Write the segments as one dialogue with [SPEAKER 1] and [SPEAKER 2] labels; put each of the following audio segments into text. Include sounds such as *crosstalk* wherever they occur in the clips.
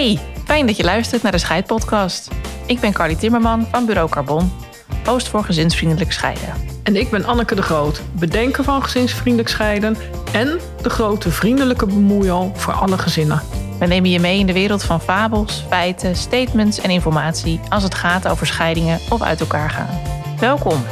[SPEAKER 1] Hey, fijn dat je luistert naar de Scheidpodcast. Ik ben Carly Timmerman van Bureau Carbon, host voor gezinsvriendelijk scheiden.
[SPEAKER 2] En ik ben Anneke de Groot, bedenker van gezinsvriendelijk scheiden en de grote vriendelijke bemoeial voor alle gezinnen.
[SPEAKER 1] We nemen je mee in de wereld van fabels, feiten, statements en informatie als het gaat over scheidingen of uit elkaar gaan. Welkom.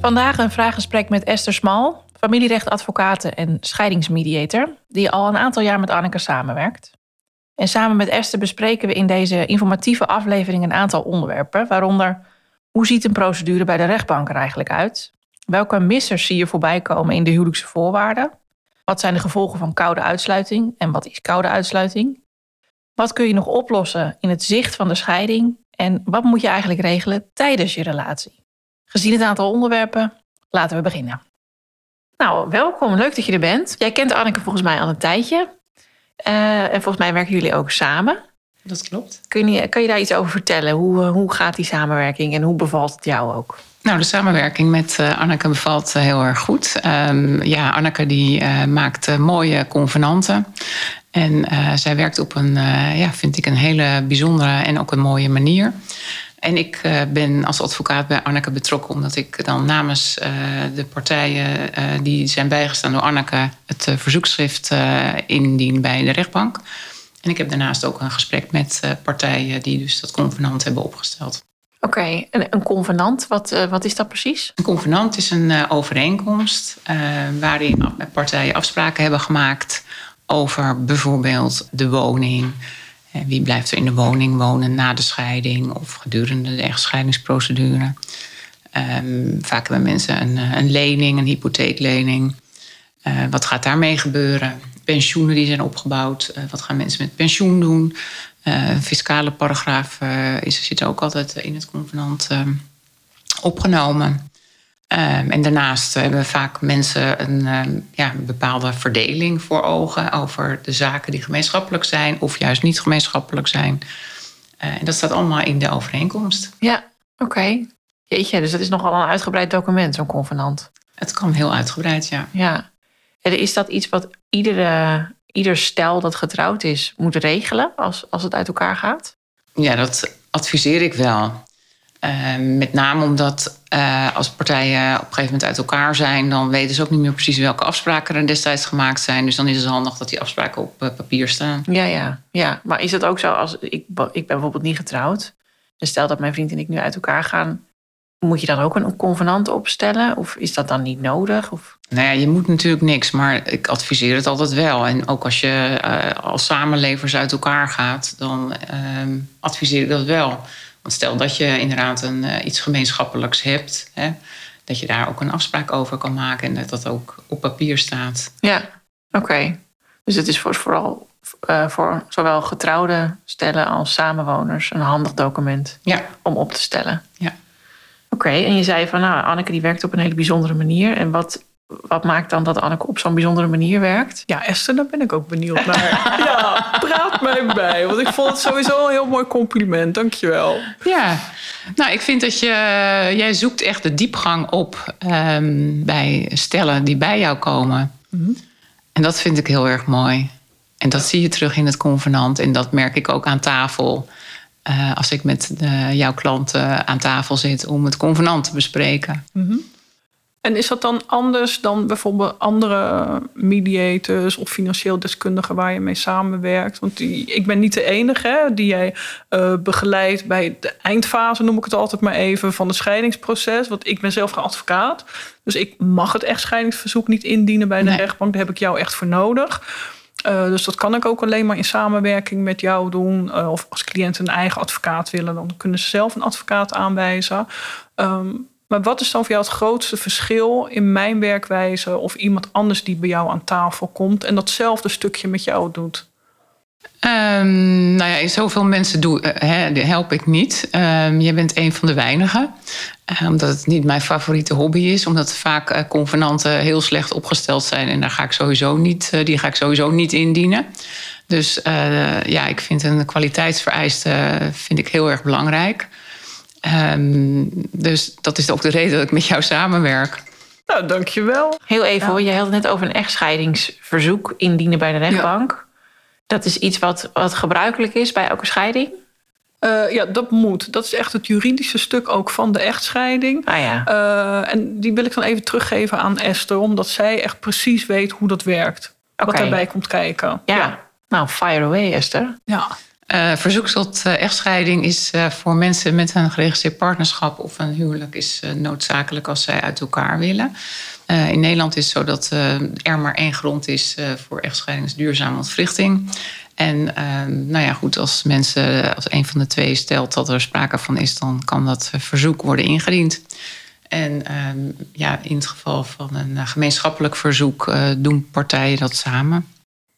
[SPEAKER 1] Vandaag een vraaggesprek met Esther Smal, familierechtadvocaat en scheidingsmediator, die al een aantal jaar met Anneke samenwerkt. En samen met Esther bespreken we in deze informatieve aflevering een aantal onderwerpen, waaronder hoe ziet een procedure bij de rechtbank er eigenlijk uit? Welke missers zie je voorbij komen in de huwelijkse voorwaarden? Wat zijn de gevolgen van koude uitsluiting en wat is koude uitsluiting? Wat kun je nog oplossen in het zicht van de scheiding? En wat moet je eigenlijk regelen tijdens je relatie? Gezien het aantal onderwerpen, laten we beginnen. Nou, welkom. Leuk dat je er bent. Jij kent Anneke volgens mij al een tijdje. Uh, en volgens mij werken jullie ook samen.
[SPEAKER 3] Dat klopt.
[SPEAKER 1] Kun je, kan je daar iets over vertellen? Hoe, uh, hoe gaat die samenwerking en hoe bevalt het jou ook?
[SPEAKER 3] Nou, de samenwerking met uh, Anneke bevalt heel erg goed. Um, ja, Anneke die maakt mooie convenanten. En zij werkt op een, ja, vind ik, een hele bijzondere en ook een mooie manier. En ik uh, ben als advocaat bij Anneke betrokken, omdat ik dan namens uh, de partijen uh, die zijn bijgestaan door Anneke het verzoekschrift indien bij de rechtbank. En ik heb daarnaast ook een gesprek met partijen die dus dat convenant hebben opgesteld.
[SPEAKER 1] Oké, okay. een convenant, wat, wat is dat precies?
[SPEAKER 3] Een convenant is een overeenkomst waarin partijen afspraken hebben gemaakt over bijvoorbeeld de woning, wie blijft er in de woning wonen na de scheiding of gedurende de echtscheidingsprocedure? Um, vaak hebben mensen een, eh, een lening, een hypotheeklening. Uh, wat gaat daarmee gebeuren? Pensioenen die zijn opgebouwd. Wat gaan mensen met pensioen doen? Uh, fiscale paragraaf is, zit ook altijd in het convenant opgenomen. Um, en daarnaast hebben vaak mensen een, um, ja, een bepaalde verdeling voor ogen over de zaken die gemeenschappelijk zijn of juist niet gemeenschappelijk zijn. Uh, en dat staat allemaal in de overeenkomst.
[SPEAKER 1] Ja, oké. Okay. Jeetje, dus dat is nogal een uitgebreid document, zo'n convenant.
[SPEAKER 3] Het kan heel uitgebreid, ja.
[SPEAKER 1] Ja. En is dat iets wat iedere, ieder stel dat getrouwd is moet regelen als, als het uit elkaar gaat?
[SPEAKER 3] Ja, dat adviseer ik wel. Uh, met name omdat uh, als partijen op een gegeven moment uit elkaar zijn, dan weten ze ook niet meer precies welke afspraken er destijds gemaakt zijn. Dus dan is het handig dat die afspraken op uh, papier staan.
[SPEAKER 1] Ja, ja, ja. Maar is het ook zo als ik, ik ben bijvoorbeeld niet getrouwd. Dus stel dat mijn vriend en ik nu uit elkaar gaan, moet je dan ook een convenant opstellen? Of is dat dan niet nodig? Of?
[SPEAKER 3] Nou ja, je moet natuurlijk niks, maar ik adviseer het altijd wel. En ook als je uh, als samenlevers uit elkaar gaat, dan ehm, adviseer ik dat wel. Want stel dat je inderdaad een, uh, iets gemeenschappelijks hebt, hè, dat je daar ook een afspraak over kan maken en dat dat ook op papier staat.
[SPEAKER 1] Ja, oké. Okay. Dus het is voor, vooral uh, voor zowel getrouwde stellen als samenwoners een handig document
[SPEAKER 3] ja.
[SPEAKER 1] om op te stellen.
[SPEAKER 3] Ja.
[SPEAKER 1] Oké, okay, en je zei van nou, Anneke die werkt op een hele bijzondere manier. En wat, wat maakt dan dat Anneke op zo'n bijzondere manier werkt?
[SPEAKER 2] Ja, Esther, daar ben ik ook benieuwd naar. *laughs* ja, praat mij bij. Want ik vond het sowieso een heel mooi compliment. Dankjewel.
[SPEAKER 3] Ja, nou, ik vind dat je, jij zoekt echt de diepgang op um, bij stellen die bij jou komen. Mm -hmm. En dat vind ik heel erg mooi. En dat zie je terug in het convenant. En dat merk ik ook aan tafel. Uh, als ik met de, jouw klanten aan tafel zit om het convenant te bespreken.
[SPEAKER 2] Mm -hmm. En is dat dan anders dan bijvoorbeeld andere mediators of financieel deskundigen waar je mee samenwerkt? Want die, ik ben niet de enige hè, die jij uh, begeleidt bij de eindfase, noem ik het altijd maar even, van het scheidingsproces. Want ik ben zelf geen advocaat. Dus ik mag het echtscheidingsverzoek niet indienen bij de nee. rechtbank. Daar heb ik jou echt voor nodig. Uh, dus dat kan ik ook alleen maar in samenwerking met jou doen. Uh, of als cliënten een eigen advocaat willen, dan kunnen ze zelf een advocaat aanwijzen. Um, maar wat is dan voor jou het grootste verschil in mijn werkwijze of iemand anders die bij jou aan tafel komt en datzelfde stukje met jou doet?
[SPEAKER 3] Um, nou ja, zoveel mensen doe, uh, help ik niet. Um, je bent een van de weinigen. Uh, omdat het niet mijn favoriete hobby is. Omdat vaak uh, convenanten heel slecht opgesteld zijn. En daar ga ik sowieso niet, die ga ik sowieso niet indienen. Dus ja, ik vind een kwaliteitsvereiste vind ik heel erg belangrijk. Ehm, dus dat is ook de reden dat ik met jou samenwerk.
[SPEAKER 2] Nou, dankjewel.
[SPEAKER 1] Heel even hoor, je had het net over een echtscheidingsverzoek indienen bij de rechtbank. Dat is iets wat, wat gebruikelijk is bij elke scheiding?
[SPEAKER 2] Uh, ja, dat moet. Dat is echt het juridische stuk ook van de echtscheiding.
[SPEAKER 1] Ah ja.
[SPEAKER 2] Uh, en die wil ik dan even teruggeven aan Esther, omdat zij echt precies weet hoe dat werkt. Wat daarbij komt kijken.
[SPEAKER 1] Ja. ja. Nou, fire away, Esther.
[SPEAKER 2] Ja.
[SPEAKER 3] Uh, verzoek tot echtscheiding is voor mensen met een geregistreerd partnerschap of een huwelijk is noodzakelijk als zij uit elkaar willen. in Nederland is het zo dat er maar één grond is voor echtscheiding, duurzame ontwrichting. En ehm, nou ja, goed, als mensen, als een van de twee stelt dat er sprake van is, dan kan dat verzoek worden ingediend. En ehm, ja, in het geval van een gemeenschappelijk verzoek uh, doen partijen dat samen.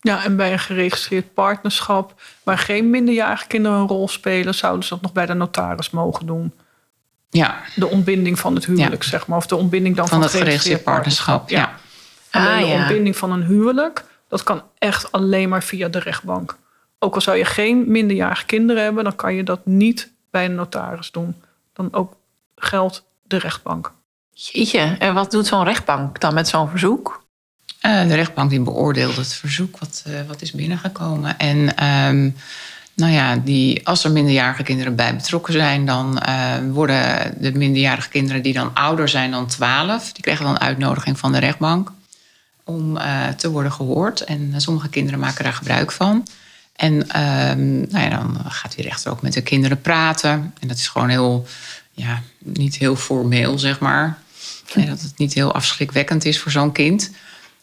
[SPEAKER 2] Ja, en bij een geregistreerd partnerschap waar geen minderjarige kinderen een rol spelen, zouden ze dat nog bij de notaris mogen doen.
[SPEAKER 3] Ja.
[SPEAKER 2] De ontbinding van het huwelijk, zeg maar. Of de ontbinding dan van,
[SPEAKER 3] van het geregistreerd partnerschap. ja.
[SPEAKER 2] Alleen ah, de ontbinding van een huwelijk, dat kan echt alleen maar via de rechtbank. Ook al zou je geen minderjarige kinderen hebben, dan kan je dat niet bij een notaris doen. Dan ook geldt de rechtbank.
[SPEAKER 1] Jeetje, en wat doet zo'n rechtbank dan met zo'n verzoek?
[SPEAKER 3] Uh, de rechtbank die beoordeelt het verzoek wat, uh, wat is binnengekomen. En um, nou ja, die, als er minderjarige kinderen bij betrokken zijn, dan uh, worden de minderjarige kinderen die dan ouder zijn dan 12, die krijgen dan een uitnodiging van de rechtbank om te worden gehoord. En sommige kinderen maken daar gebruik van. En ehm, nou ja, dan gaat die rechter ook met de kinderen praten. En dat is gewoon heel, ja, niet heel formeel, zeg maar. En dat het niet heel afschrikwekkend is voor zo'n kind.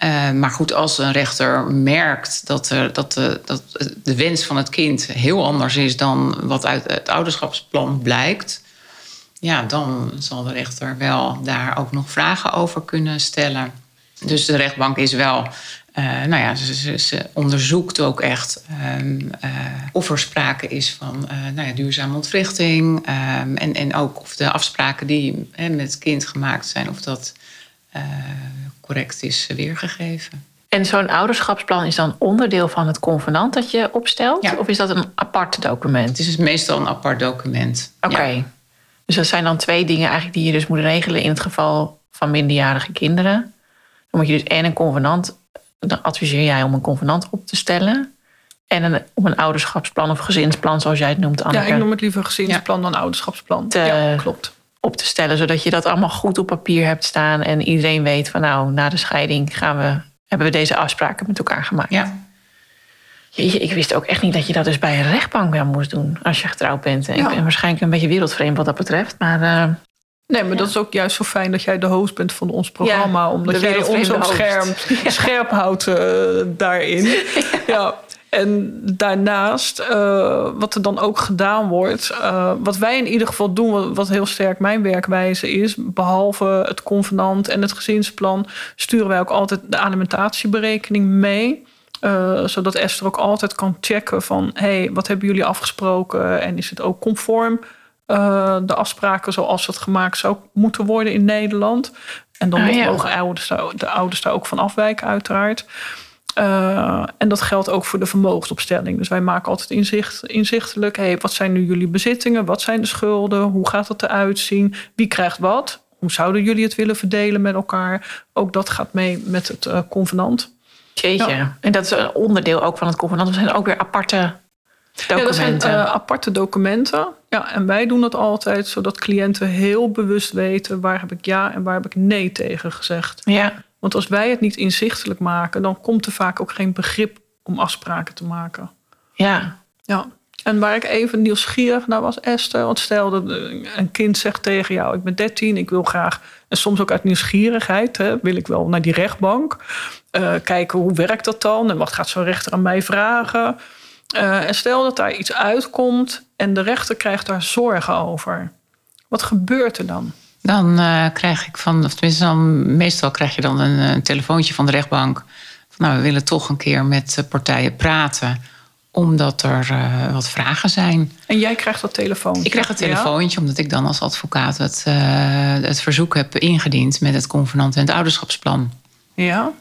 [SPEAKER 3] Uh, maar goed, als een rechter merkt dat, er, dat, de, dat de wens van het kind heel anders is dan wat uit het ouderschapsplan blijkt, ja, dan zal de rechter wel daar ook nog vragen over kunnen stellen. Dus de rechtbank is wel nou ja, ze, onderzoekt ook echt uh, of er sprake is van nou ja, duurzame ontwrichting. Um, en, en ook of de afspraken die met het kind gemaakt zijn, of dat correct is weergegeven.
[SPEAKER 1] En zo'n ouderschapsplan is dan onderdeel van het convenant dat je opstelt? Ja. Of is dat een apart document?
[SPEAKER 3] Het is meestal een apart document.
[SPEAKER 1] Oké. Ja. Dus dat zijn dan twee dingen eigenlijk die je dus moet regelen in het geval van minderjarige kinderen. Dan moet je dus en een convenant dan adviseer jij om een convenant op te stellen. En een, om een ouderschapsplan of gezinsplan, zoals jij het noemt, Anneke.
[SPEAKER 2] Ja, ik noem het liever gezinsplan dan ouderschapsplan.
[SPEAKER 1] Te,
[SPEAKER 2] ja, klopt.
[SPEAKER 1] Op te stellen, zodat je dat allemaal goed op papier hebt staan. En iedereen weet van nou, na de scheiding gaan we, hebben we deze afspraken met elkaar gemaakt.
[SPEAKER 3] Ja.
[SPEAKER 1] Jeetje, ik wist ook echt niet dat je dat dus bij een rechtbank wel moest doen als je getrouwd bent. En Ik ben waarschijnlijk een beetje wereldvreemd wat dat betreft. Maar uh,
[SPEAKER 2] Nee, maar dat is ook juist zo fijn dat jij de host bent van ons programma. omdat jij ons op scherm, *laughs* scherp houdt uh, daarin. *laughs* ja. En daarnaast, uh, wat er dan ook gedaan wordt, uh, wat wij in ieder geval doen, wat, heel sterk mijn werkwijze is, behalve het convenant en het gezinsplan, sturen wij ook altijd de alimentatieberekening mee. Uh, zodat Esther ook altijd kan checken van, hey, wat hebben jullie afgesproken en is het ook conform uh, de afspraken zoals het gemaakt zou moeten worden in Nederland. En dan ah, mogen ouders de ouders daar ook van afwijken, uiteraard. Uh, en dat geldt ook voor de vermogensopstelling. Dus wij maken altijd inzicht, inzichtelijk: hey, wat zijn nu jullie bezittingen? Wat zijn de schulden? Hoe gaat het eruit zien? Wie krijgt wat? Hoe zouden jullie het willen verdelen met elkaar? Ook dat gaat mee met het uh, convenant.
[SPEAKER 1] Jeetje. Ja. En dat is een onderdeel ook van het convenant. Er zijn ook weer aparte documenten.
[SPEAKER 2] Ja, dat zijn uh, aparte documenten. Ja, en wij doen dat altijd zodat cliënten heel bewust weten waar heb ik ja en waar heb ik nee tegen gezegd.
[SPEAKER 1] Ja.
[SPEAKER 2] Want als wij het niet inzichtelijk maken, dan komt er vaak ook geen begrip om afspraken te maken.
[SPEAKER 1] Ja.
[SPEAKER 2] Ja. En waar ik even nieuwsgierig naar was, Esther. Want stel dat een kind zegt tegen jou: Ik ben 13, ik wil graag. En soms ook uit nieuwsgierigheid hè, wil ik wel naar die rechtbank. Uh, kijken hoe werkt dat dan en wat gaat zo'n rechter aan mij vragen. Uh, en stel dat daar iets uitkomt en de rechter krijgt daar zorgen over. Wat gebeurt er dan?
[SPEAKER 3] Dan uh, krijg ik van, of tenminste, dan, meestal krijg je dan een, een telefoontje van de rechtbank. Van, nou, we willen toch een keer met partijen praten omdat er uh, wat vragen zijn.
[SPEAKER 2] En jij krijgt dat telefoontje?
[SPEAKER 3] Ik krijg het telefoontje omdat ik dan als advocaat het, uh, het verzoek heb ingediend met het convenant en het ouderschapsplan.
[SPEAKER 2] Ja.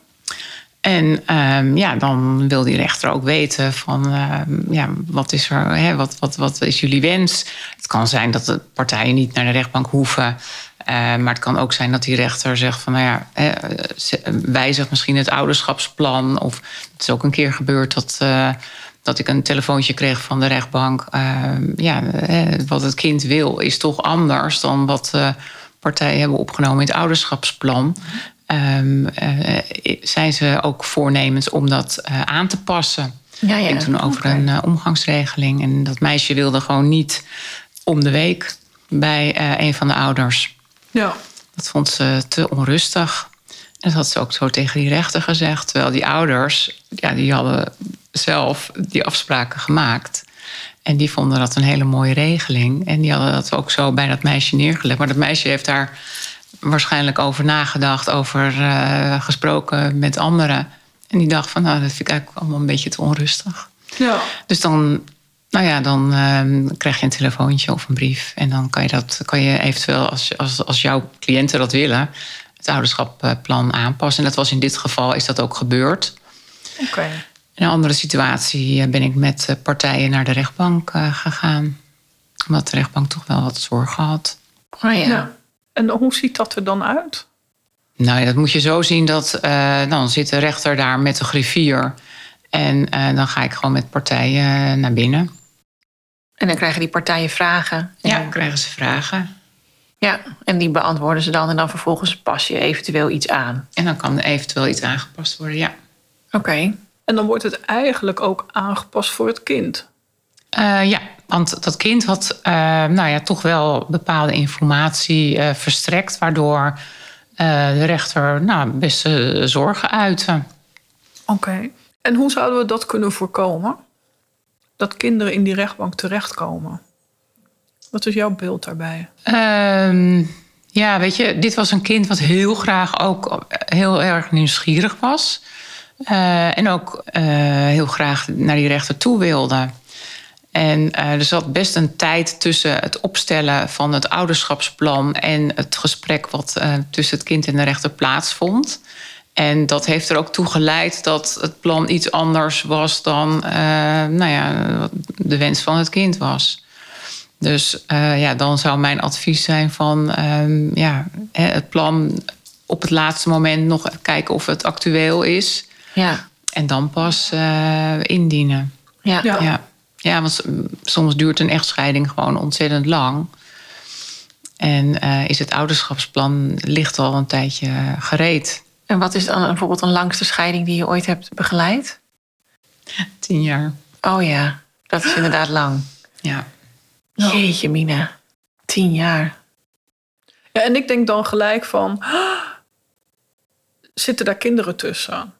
[SPEAKER 3] En ehm, ja, dan wil die rechter ook weten van ehm, ja, wat is er, hè, wat, wat, wat is jullie wens? Het kan zijn dat de partijen niet naar de rechtbank hoeven. Uh, maar het kan ook zijn dat die rechter zegt van nou ja, hè, wijzig misschien het ouderschapsplan. Of het is ook een keer gebeurd dat, uh, dat ik een telefoontje kreeg van de rechtbank. Uh, ja, wat het kind wil is toch anders dan wat partijen hebben opgenomen in het ouderschapsplan. Um, uh, zijn ze ook voornemens om dat uh, aan te passen. Ja, ja. Ik toen over okay. een uh, omgangsregeling. En dat meisje wilde gewoon niet om de week bij een van de ouders.
[SPEAKER 2] Ja.
[SPEAKER 3] Dat vond ze te onrustig. En dat had ze ook zo tegen die rechter gezegd. Terwijl die ouders, ja, die hadden zelf die afspraken gemaakt. En die vonden dat een hele mooie regeling. En die hadden dat ook zo bij dat meisje neergelegd. Maar dat meisje heeft daar waarschijnlijk over nagedacht, over uh, gesproken met anderen. En die dacht van, nou, dat vind ik eigenlijk allemaal een beetje te onrustig.
[SPEAKER 2] Ja.
[SPEAKER 3] Dus dan, nou ja, dan uh, krijg je een telefoontje of een brief. En dan kan je dat, kan je eventueel, als, als, als jouw cliënten dat willen, het ouderschapplan aanpassen. En dat was in dit geval, is dat ook gebeurd.
[SPEAKER 2] Oké. Okay.
[SPEAKER 3] In een andere situatie ben ik met partijen naar de rechtbank uh, gegaan. Omdat de rechtbank toch wel wat zorgen had.
[SPEAKER 2] Oh ja. ja. En hoe ziet dat er dan uit?
[SPEAKER 3] Nou ja, dat moet je zo zien dat uh, dan zit de rechter daar met de griffier. En uh, dan ga ik gewoon met partijen naar binnen.
[SPEAKER 1] En dan krijgen die partijen vragen.
[SPEAKER 3] Ja, dan krijgen ze vragen.
[SPEAKER 1] Ja, en die beantwoorden ze dan. En dan vervolgens pas je eventueel iets aan.
[SPEAKER 3] En dan kan er eventueel iets aangepast worden, ja.
[SPEAKER 1] Oké. Okay.
[SPEAKER 2] En dan wordt het eigenlijk ook aangepast voor het kind.
[SPEAKER 3] Uh, ja, want dat kind had uh, nou ja, toch wel bepaalde informatie uh, verstrekt, waardoor de rechter nou, best zorgen uitte.
[SPEAKER 2] Oké. Okay. En hoe zouden we dat kunnen voorkomen? Dat kinderen in die rechtbank terechtkomen? Wat is jouw beeld daarbij?
[SPEAKER 3] Ehm, ja, weet je, dit was een kind wat heel graag ook heel erg nieuwsgierig was. en ook heel graag naar die rechter toe wilde. En uh, er zat best een tijd tussen het opstellen van het ouderschapsplan en het gesprek wat tussen het kind en de rechter plaatsvond. En dat heeft er ook toe geleid dat het plan iets anders was dan uh, nou ja, de wens van het kind was. Dus ja, dan zou mijn advies zijn van ehm, ja, het plan op het laatste moment nog kijken of het actueel is.
[SPEAKER 1] Ja.
[SPEAKER 3] En dan pas indienen.
[SPEAKER 1] ja.
[SPEAKER 2] ja.
[SPEAKER 3] ja. Ja, want soms duurt een echtscheiding gewoon ontzettend lang. En uh, is het ouderschapsplan ligt al een tijdje gereed.
[SPEAKER 1] En wat is dan bijvoorbeeld een langste scheiding die je ooit hebt begeleid?
[SPEAKER 3] Tien jaar.
[SPEAKER 1] Oh ja, dat is inderdaad lang.
[SPEAKER 3] Ja.
[SPEAKER 1] Jeetje, Mina. Tien jaar.
[SPEAKER 2] Ja, en ik denk dan gelijk van... zitten daar kinderen tussen?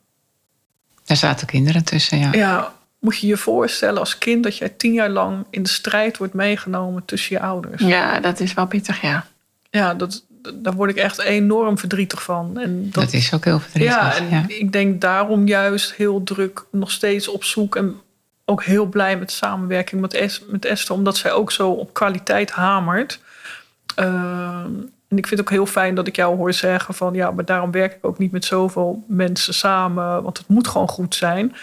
[SPEAKER 3] Daar zaten kinderen tussen, ja.
[SPEAKER 2] Ja, moet je je voorstellen als kind dat jij tien jaar lang in de strijd wordt meegenomen tussen je ouders.
[SPEAKER 1] Ja, dat is wel pittig, ja.
[SPEAKER 2] Ja, dat, daar word ik echt enorm verdrietig van. En
[SPEAKER 3] dat, dat is ook heel verdrietig.
[SPEAKER 2] Ja, en ja. ik denk daarom juist heel druk nog steeds op zoek en ook heel blij met samenwerking met, es, met Esther, omdat zij ook zo op kwaliteit hamert. Uh, en ik vind het ook heel fijn dat ik jou hoor zeggen van ja, maar daarom werk ik ook niet met zoveel mensen samen, want het moet gewoon goed zijn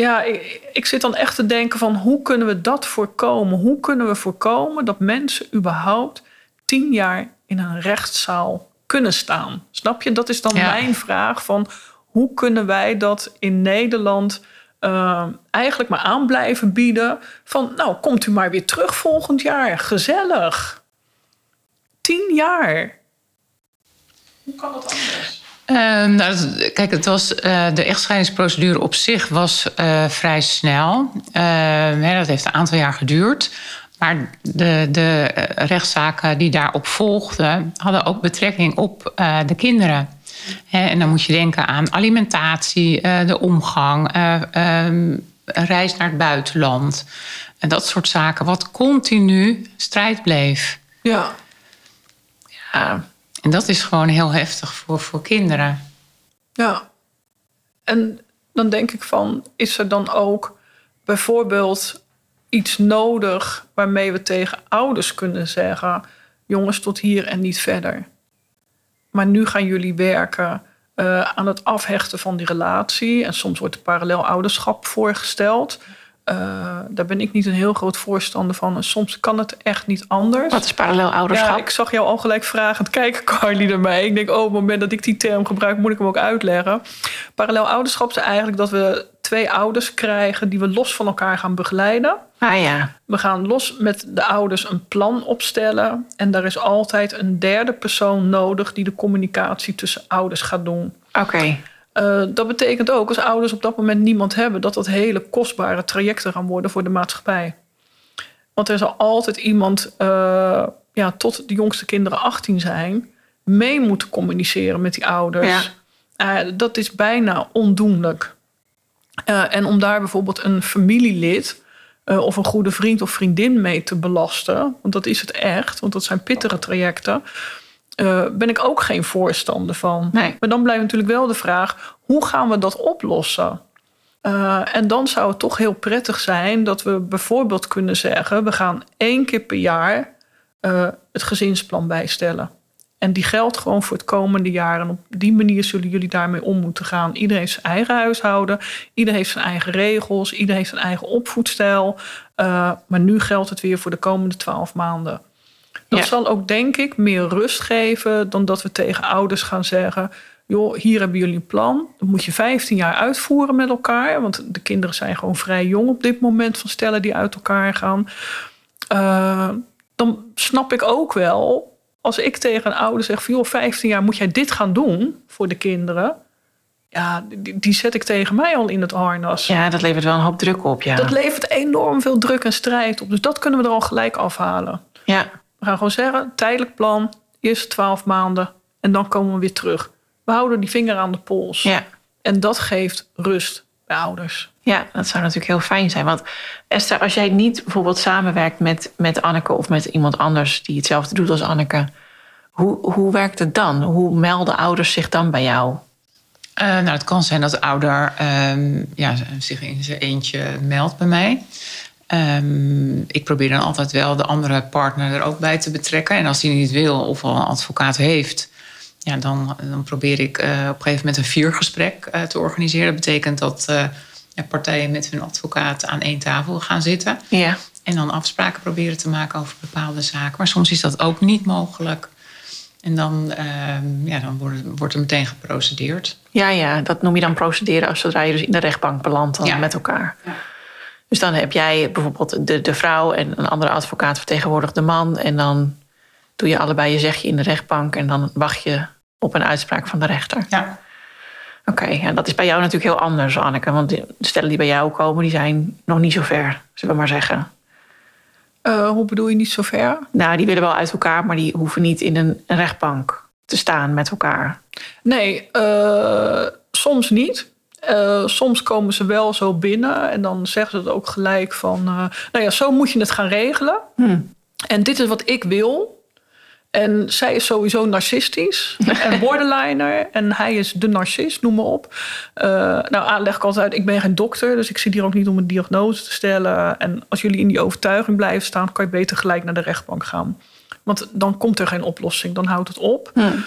[SPEAKER 2] ja, ik, ik, zit dan echt te denken van hoe kunnen we dat voorkomen? Hoe kunnen we voorkomen dat mensen überhaupt tien jaar in een rechtszaal kunnen staan? Snap je? Dat is dan mijn vraag van hoe kunnen wij dat in Nederland uh, eigenlijk maar aan blijven bieden? Van nou, komt u maar weer terug volgend jaar. Gezellig. Tien jaar. Hoe kan dat anders?
[SPEAKER 3] Uh, nou, kijk, het was, uh, de echtscheidingsprocedure op zich was uh, vrij snel. Ehm, dat heeft een aantal jaar geduurd. Maar de, de rechtszaken die daarop volgden, hadden ook betrekking op eh, de kinderen. en dan moet je denken aan alimentatie, de omgang, ehm, een reis naar het buitenland. En dat soort zaken, wat continu strijd bleef.
[SPEAKER 2] Ja.
[SPEAKER 3] Ja. En dat is gewoon heel heftig voor, voor kinderen.
[SPEAKER 2] Ja. En dan denk ik van, is er dan ook bijvoorbeeld iets nodig waarmee we tegen ouders kunnen zeggen: jongens, tot hier en niet verder. Maar nu gaan jullie werken. eh, aan het afhechten van die relatie. En soms wordt parallel ouderschap voorgesteld. Uh, daar ben ik niet een heel groot voorstander van. En soms kan het echt niet anders.
[SPEAKER 1] Wat is parallel ouderschap?
[SPEAKER 2] Ja, ik zag jou al gelijk vragend kijken, Carly, naar mij. Ik denk, oh, op het moment dat ik die term gebruik, moet ik hem ook uitleggen. Parallel ouderschap is eigenlijk dat we twee ouders krijgen die we los van elkaar gaan begeleiden.
[SPEAKER 1] Ah ja.
[SPEAKER 2] We gaan los met de ouders een plan opstellen. En daar is altijd een derde persoon nodig die de communicatie tussen ouders gaat doen.
[SPEAKER 1] Oké.
[SPEAKER 2] Uh, dat betekent ook, als ouders op dat moment niemand hebben, dat dat hele kostbare trajecten gaan worden voor de maatschappij. Want er zal altijd iemand, uh, ja, tot de jongste kinderen 18 zijn, mee moeten communiceren met die ouders. Ja. Uh, dat is bijna ondoenlijk. En om daar bijvoorbeeld een familielid of een goede vriend of vriendin mee te belasten, want dat is het echt, want dat zijn pittige trajecten uh, ben ik ook geen voorstander van.
[SPEAKER 1] Nee.
[SPEAKER 2] Maar dan blijft natuurlijk wel de vraag: hoe gaan we dat oplossen? En dan zou het toch heel prettig zijn dat we bijvoorbeeld kunnen zeggen: we gaan één keer per jaar het gezinsplan bijstellen. En die geldt gewoon voor het komende jaar. En op die manier zullen jullie daarmee om moeten gaan. Iedereen heeft zijn eigen huishouden. Iedereen heeft zijn eigen regels. Iedereen heeft zijn eigen opvoedstijl. Uh, maar nu geldt het weer voor de komende twaalf maanden. Dat zal ook, denk ik, meer rust geven dan dat we tegen ouders gaan zeggen: joh, hier hebben jullie een plan. Dat moet je 15 jaar uitvoeren met elkaar. Want de kinderen zijn gewoon vrij jong op dit moment van stellen die uit elkaar gaan. Uh, dan snap ik ook wel, als ik tegen een ouder zeg: van, joh, 15 jaar moet jij dit gaan doen voor de kinderen. Ja, die, die, zet ik tegen mij al in het harnas.
[SPEAKER 1] Ja, dat levert wel een hoop druk op. Ja.
[SPEAKER 2] Dat levert enorm veel druk en strijd op. Dus dat kunnen we er al gelijk afhalen.
[SPEAKER 1] Ja.
[SPEAKER 2] We gaan gewoon zeggen, tijdelijk plan, eerst twaalf maanden en dan komen we weer terug. We houden die vinger aan de pols.
[SPEAKER 1] Ja.
[SPEAKER 2] En dat geeft rust bij ouders.
[SPEAKER 1] Ja, dat zou natuurlijk heel fijn zijn. Want Esther, als jij niet bijvoorbeeld samenwerkt met, met Anneke of met iemand anders die hetzelfde doet als Anneke, hoe, hoe werkt het dan? Hoe melden ouders zich dan bij jou?
[SPEAKER 3] Uh, nou, het kan zijn dat de ouder uh, ja, zich in zijn eentje meldt bij mij. Um, ik probeer dan altijd wel de andere partner er ook bij te betrekken. En als die niet wil of al een advocaat heeft, ja, dan, dan probeer ik uh, op een gegeven moment een viergesprek uh, te organiseren. Dat betekent dat uh, partijen met hun advocaat aan één tafel gaan zitten.
[SPEAKER 1] Ja.
[SPEAKER 3] En dan afspraken proberen te maken over bepaalde zaken. Maar soms is dat ook niet mogelijk. En dan, ehm, ja, dan wordt, wordt, er meteen geprocedeerd.
[SPEAKER 1] Ja, ja, dat noem je dan procederen als zodra je dus in de rechtbank belandt dan
[SPEAKER 3] Ja.
[SPEAKER 1] met elkaar.
[SPEAKER 3] Ja.
[SPEAKER 1] Dus dan heb jij bijvoorbeeld de, de vrouw en een andere advocaat vertegenwoordigt de man. En dan doe je allebei je zegje in de rechtbank en dan wacht je op een uitspraak van de rechter.
[SPEAKER 3] Ja.
[SPEAKER 1] Oké, en dat is bij jou natuurlijk heel anders, Anneke. Want de stellen die bij jou komen, die zijn nog niet zo ver, zullen we maar zeggen.
[SPEAKER 2] Uh, hoe bedoel je niet zo ver?
[SPEAKER 1] Nou, die willen wel uit elkaar, maar die hoeven niet in een rechtbank te staan met elkaar.
[SPEAKER 2] Nee, uh, soms niet. Uh, soms komen ze wel zo binnen en dan zeggen ze het ook gelijk van... Nou ja, zo moet je het gaan regelen.
[SPEAKER 1] Hmm.
[SPEAKER 2] En dit is wat ik wil. En zij is sowieso narcistisch *laughs* en borderliner. En hij is de narcist, noem maar op. Uh, nou, leg ik altijd uit, ik ben geen dokter... dus ik zit hier ook niet om een diagnose te stellen. En als jullie in die overtuiging blijven staan... kan je beter gelijk naar de rechtbank gaan. Want dan komt er geen oplossing, dan houdt het op.
[SPEAKER 1] Hmm.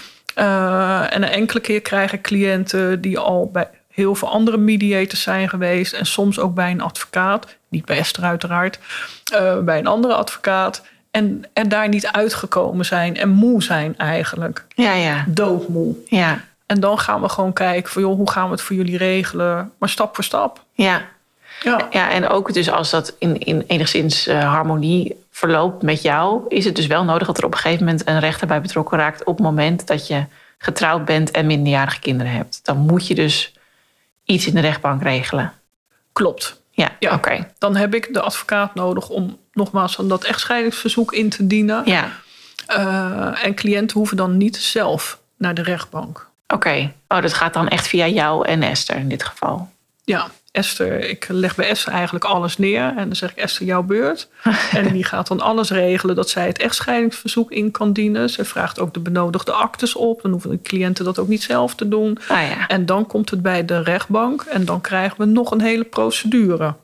[SPEAKER 2] en een enkele keer krijgen cliënten die al bij heel veel andere mediators zijn geweest. En soms ook bij een advocaat. Niet bij Esther uiteraard. Uh, bij een andere advocaat. En, en daar niet uitgekomen zijn. En moe zijn eigenlijk.
[SPEAKER 1] Ja, ja.
[SPEAKER 2] Doodmoe.
[SPEAKER 1] Ja.
[SPEAKER 2] En dan gaan we gewoon kijken van... joh, hoe gaan we het voor jullie regelen? Maar stap voor stap.
[SPEAKER 1] Ja.
[SPEAKER 2] Ja,
[SPEAKER 1] ja en ook dus als dat in, in enigszins uh, harmonie verloopt met jou... is het dus wel nodig dat er op een gegeven moment een rechter bij betrokken raakt... op het moment dat je getrouwd bent en minderjarige kinderen hebt. Dan moet je dus iets in de rechtbank regelen.
[SPEAKER 2] Klopt.
[SPEAKER 1] Ja,
[SPEAKER 2] Ja.
[SPEAKER 1] oké. Okay.
[SPEAKER 2] Dan heb ik de advocaat nodig om nogmaals van dat echtscheidingsverzoek in te dienen.
[SPEAKER 1] Ja,
[SPEAKER 2] Uh, en cliënten hoeven dan niet zelf naar de rechtbank.
[SPEAKER 1] oké. Oh, dat gaat dan echt via jou en Esther in dit geval.
[SPEAKER 2] Ja, Esther, ik leg bij Esther eigenlijk alles neer. En dan zeg ik, Esther, jouw beurt. *laughs* en die gaat dan alles regelen dat zij het echtscheidingsverzoek in kan dienen. Ze vraagt ook de benodigde actes op. Dan hoeven de cliënten dat ook niet zelf te doen.
[SPEAKER 1] Ah ja.
[SPEAKER 2] En dan komt het bij de rechtbank. En dan krijgen we nog een hele procedure.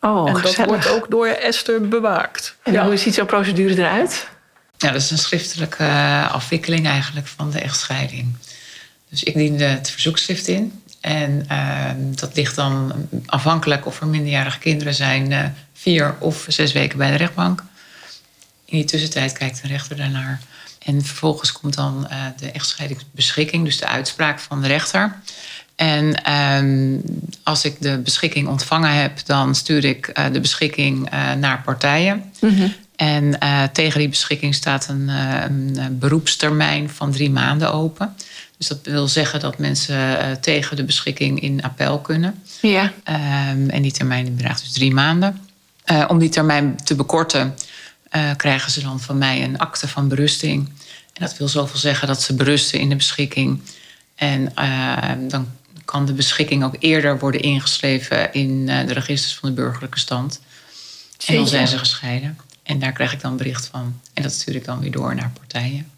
[SPEAKER 1] Oh,
[SPEAKER 2] en dat
[SPEAKER 1] gezellig.
[SPEAKER 2] wordt ook door Esther bewaakt.
[SPEAKER 1] En
[SPEAKER 2] Ja.
[SPEAKER 1] hoe ziet zo'n procedure eruit?
[SPEAKER 3] Ja, dat is een schriftelijke eh, afwikkeling eigenlijk van de echtscheiding. Dus ik diende het verzoekschrift in. En ehm, dat ligt dan afhankelijk of er minderjarige kinderen zijn, eh, vier of zes weken bij de rechtbank. In die tussentijd kijkt de rechter daarnaar. En vervolgens komt dan uh, de echtscheidingsbeschikking, dus de uitspraak van de rechter. En ehm, als ik de beschikking ontvangen heb, dan stuur ik uh, de beschikking naar partijen. Mm-hmm. En tegen die beschikking staat een, een, beroepstermijn van drie maanden open. Dus dat wil zeggen dat mensen tegen de beschikking in appel kunnen.
[SPEAKER 1] Ja.
[SPEAKER 3] Um, en die termijn bedraagt dus drie maanden. om die termijn te bekorten, krijgen ze dan van mij een akte van berusting. En dat wil zoveel zeggen dat ze berusten in de beschikking. En dan kan de beschikking ook eerder worden ingeschreven in de registers van de burgerlijke stand. En dan zijn ze gescheiden. En daar krijg ik dan bericht van. En dat stuur ik dan weer door naar partijen.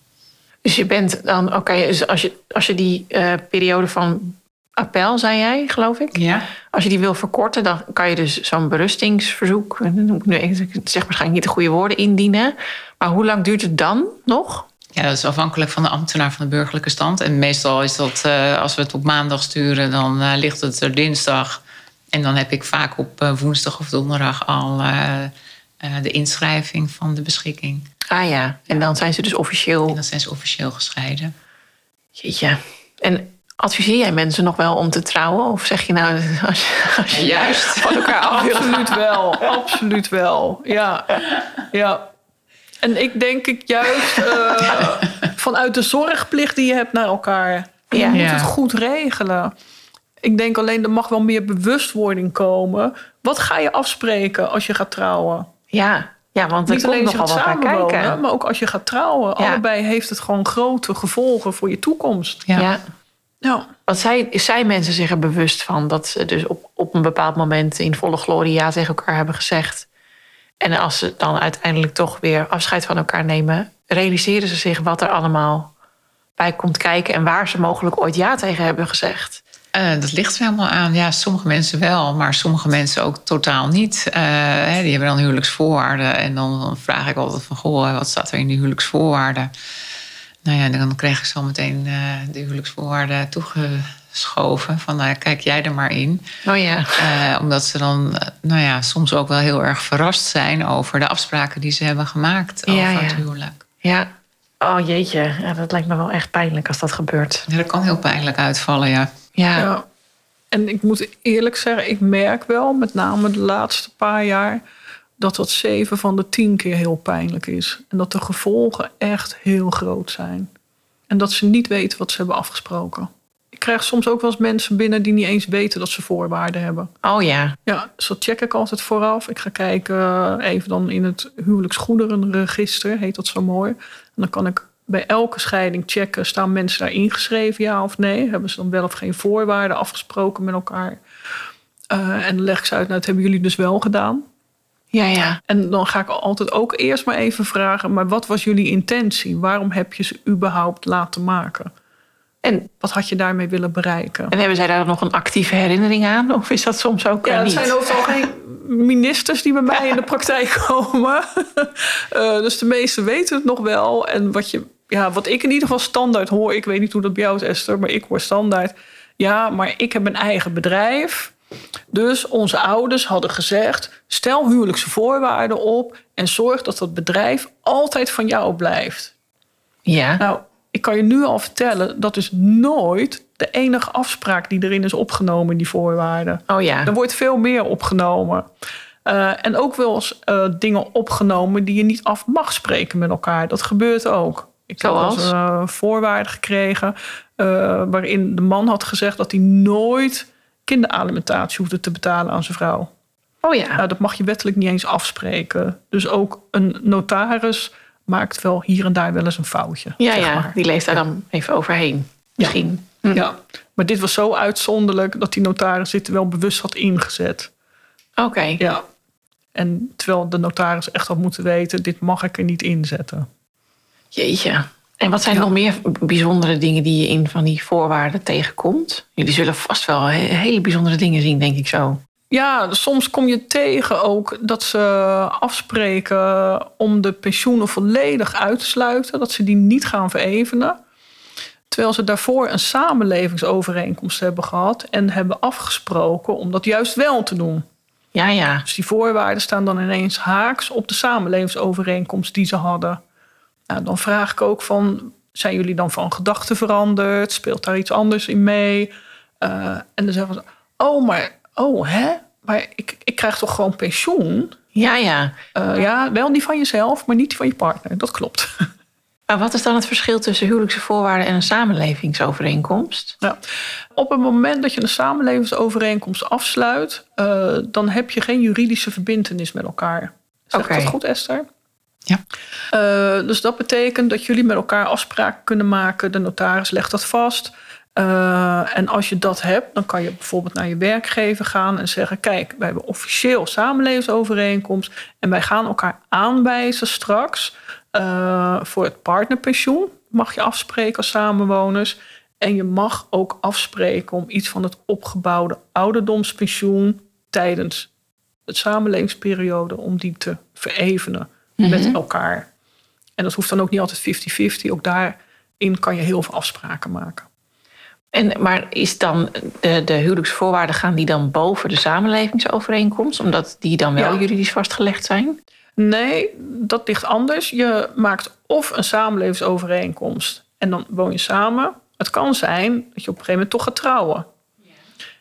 [SPEAKER 1] Dus je bent dan, oké, dus als, je, als je die uh, periode van appel, zei jij, geloof ik.
[SPEAKER 3] Ja.
[SPEAKER 1] Als je die wil verkorten, dan kan je dus zo'n berustingsverzoek, nu, ik zeg waarschijnlijk niet de goede woorden, indienen. Maar hoe lang duurt het dan nog?
[SPEAKER 3] Ja, dat is afhankelijk van de ambtenaar van de burgerlijke stand. En meestal is dat, uh, als we het op maandag sturen, dan uh, ligt het er dinsdag. En dan heb ik vaak op uh, woensdag of donderdag al de inschrijving van de beschikking.
[SPEAKER 1] Ah ja, en dan zijn ze dus officieel.
[SPEAKER 3] En dan zijn ze officieel gescheiden.
[SPEAKER 1] Jeetje. En adviseer jij mensen nog wel om te trouwen? Of zeg je nou, *laughs* als je, als je
[SPEAKER 3] juist
[SPEAKER 1] van elkaar *laughs* af
[SPEAKER 2] Absoluut wel, absoluut wel. Ja, ja. En ik denk ik juist uh, *laughs* vanuit de zorgplicht die je hebt naar elkaar. Je
[SPEAKER 1] Ja.
[SPEAKER 2] moet
[SPEAKER 3] Ja.
[SPEAKER 2] het goed regelen. Ik denk alleen, er mag wel meer bewustwording komen. Wat ga je afspreken als je gaat trouwen?
[SPEAKER 1] Ja, ja want
[SPEAKER 2] Niet alleen als je
[SPEAKER 1] nogal
[SPEAKER 2] gaat samenwonen,
[SPEAKER 1] kijken.
[SPEAKER 2] maar ook als je gaat trouwen.
[SPEAKER 1] Ja.
[SPEAKER 2] Allebei heeft het gewoon grote gevolgen voor je toekomst.
[SPEAKER 3] Ja.
[SPEAKER 1] Ja.
[SPEAKER 2] Ja.
[SPEAKER 1] Want zij, zijn mensen zich er bewust van dat ze dus op, op een bepaald moment in volle glorie ja tegen elkaar hebben gezegd. En als ze dan uiteindelijk toch weer afscheid van elkaar nemen, realiseren ze zich wat er allemaal bij komt kijken en waar ze mogelijk ooit ja tegen hebben gezegd.
[SPEAKER 3] Eh, dat ligt er helemaal aan. Ja, sommige mensen wel, maar sommige mensen ook totaal niet. Eh, hè, die hebben dan huwelijksvoorwaarden. En dan, dan vraag ik altijd van, goh, wat staat er in die huwelijksvoorwaarden? Nou ja, dan krijg ik zo meteen eh, de huwelijksvoorwaarden toegeschoven. Van, nou, ja, kijk jij er maar in.
[SPEAKER 1] Oh ja.
[SPEAKER 3] Omdat ze dan, nou ja, soms ook wel heel erg verrast zijn over de afspraken die ze hebben gemaakt
[SPEAKER 1] Ja,
[SPEAKER 3] over
[SPEAKER 1] ja.
[SPEAKER 3] het huwelijk.
[SPEAKER 1] Ja. Oh jeetje, ja, dat lijkt me wel echt pijnlijk als dat gebeurt.
[SPEAKER 3] Ja, dat kan heel pijnlijk uitvallen, ja.
[SPEAKER 1] Ja.
[SPEAKER 2] Ja. En ik moet eerlijk zeggen, ik merk wel, met name de laatste paar jaar, dat dat zeven van de tien keer heel pijnlijk is. En dat de gevolgen echt heel groot zijn. En dat ze niet weten wat ze hebben afgesproken. Ik krijg soms ook wel eens mensen binnen die niet eens weten dat ze voorwaarden hebben.
[SPEAKER 1] Oh ja.
[SPEAKER 2] Ja, dus dat check ik altijd vooraf. Ik ga kijken, eh, even dan in het huwelijksgoederenregister, heet dat zo mooi. En dan kan ik bij elke scheiding checken, staan mensen daar ingeschreven, ja of nee? Hebben ze dan wel of geen voorwaarden afgesproken met elkaar? Eh, en dan leg ik ze uit, nou, dat hebben jullie dus wel gedaan.
[SPEAKER 1] Ja, ja.
[SPEAKER 2] En dan ga ik altijd ook eerst maar even vragen, maar wat was jullie intentie? Waarom heb je ze überhaupt laten maken?
[SPEAKER 1] En,
[SPEAKER 2] Wat had je daarmee willen bereiken?
[SPEAKER 1] en hebben zij daar nog een actieve herinnering aan? Of is dat soms ook
[SPEAKER 2] Ja,
[SPEAKER 1] eh,
[SPEAKER 2] het
[SPEAKER 1] niet?
[SPEAKER 2] zijn overal geen ministers die bij mij in de *laughs* praktijk komen. *laughs* Eh, dus de meesten weten het nog wel. En wat, je, ja, wat ik in ieder geval standaard hoor... ik weet niet hoe dat bij jou is, Esther... maar ik hoor standaard... ja, maar ik heb een eigen bedrijf... Dus onze ouders hadden gezegd: stel huwelijkse voorwaarden op en zorg dat dat bedrijf altijd van jou blijft.
[SPEAKER 1] Ja.
[SPEAKER 2] Nou, ik kan je nu al vertellen, dat is nooit de enige afspraak die erin is opgenomen in die voorwaarden.
[SPEAKER 1] Oh ja.
[SPEAKER 2] Er wordt veel meer opgenomen. Eh, en ook wel eens eh, dingen opgenomen die je niet af mag spreken met elkaar. Dat gebeurt ook. Ik heb
[SPEAKER 1] Zoals?
[SPEAKER 2] wel eens, eh, voorwaarden gekregen eh, waarin de man had gezegd dat hij nooit kinderalimentatie hoefde te betalen aan zijn vrouw.
[SPEAKER 1] Oh ja.
[SPEAKER 2] Nou, dat mag je wettelijk niet eens afspreken. Dus ook een notaris maakt wel hier en daar wel eens een foutje.
[SPEAKER 1] Ja,
[SPEAKER 2] zeg
[SPEAKER 1] ja.
[SPEAKER 2] maar.
[SPEAKER 1] Die leeft daar dan even overheen. Misschien. Hm.
[SPEAKER 2] Ja, maar dit was zo uitzonderlijk dat die notaris dit wel bewust had ingezet.
[SPEAKER 1] Oké.
[SPEAKER 2] Ja. En terwijl de notaris echt had moeten weten, dit mag ik er niet inzetten.
[SPEAKER 1] Jeetje. En wat zijn nog meer bijzondere dingen die je in van die voorwaarden tegenkomt? Jullie zullen vast wel he- hele bijzondere dingen zien, denk ik zo.
[SPEAKER 2] Ja, soms kom je tegen ook dat ze afspreken om de pensioenen volledig uit te sluiten. Dat ze die niet gaan verevenen. Terwijl ze daarvoor een samenlevingsovereenkomst hebben gehad en hebben afgesproken om dat juist wel te doen.
[SPEAKER 1] Ja, ja.
[SPEAKER 2] Dus die voorwaarden staan dan ineens haaks op de samenlevingsovereenkomst die ze hadden. Nou, dan vraag ik ook van, zijn jullie dan van gedachten veranderd? Speelt daar iets anders in mee? Uh, en dan zeggen ze, oh, maar, oh, hè? Maar ik, ik krijg toch gewoon pensioen?
[SPEAKER 1] Ja, ja.
[SPEAKER 2] Uh, ja, wel die van jezelf, maar niet die van je partner. Dat klopt. *laughs*
[SPEAKER 1] Maar wat is dan het verschil tussen huwelijkse voorwaarden en een samenlevingsovereenkomst?
[SPEAKER 2] Ja. Op het moment dat je een samenlevingsovereenkomst afsluit, uh, dan heb je geen juridische verbindenis met elkaar. Zeg okay. dat goed, Esther?
[SPEAKER 3] Ja.
[SPEAKER 2] Uh, dus dat betekent dat jullie met elkaar afspraken kunnen maken. De notaris legt dat vast. Uh, en als je dat hebt, dan kan je bijvoorbeeld naar je werkgever gaan en zeggen: Kijk, wij hebben officieel samenlevingsovereenkomst en wij gaan elkaar aanwijzen straks uh, voor het partnerpensioen. Mag je afspreken als samenwoners. En je mag ook afspreken om iets van het opgebouwde ouderdomspensioen tijdens het samenlevingsperiode om die te verevenen met mhm. elkaar. En dat hoeft dan ook niet altijd 50-50. Ook daarin kan je heel veel afspraken maken.
[SPEAKER 1] En, maar is dan de, de huwelijksvoorwaarden gaan die dan boven de samenlevingsovereenkomst, omdat die dan wel juridisch vastgelegd zijn?
[SPEAKER 2] Nee, dat ligt anders. Je maakt of een samenlevingsovereenkomst en dan woon je samen. Het kan zijn dat je op een gegeven moment toch gaat trouwen.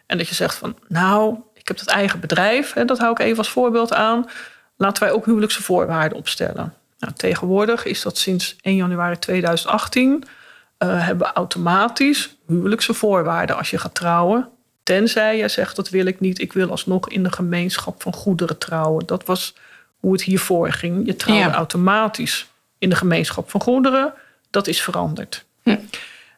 [SPEAKER 2] En dat je zegt van, nou, ik heb dat eigen bedrijf, hè, dat hou ik even als voorbeeld aan. Laten wij ook huwelijkse voorwaarden opstellen. Nou, tegenwoordig is dat sinds 1 januari 2018 uh, hebben we automatisch huwelijkse voorwaarden als je gaat trouwen. Tenzij je zegt dat wil ik niet, ik wil alsnog in de gemeenschap van goederen trouwen. Dat was hoe het hiervoor ging. Je trouwde automatisch in de gemeenschap van goederen. Dat is veranderd. Hm.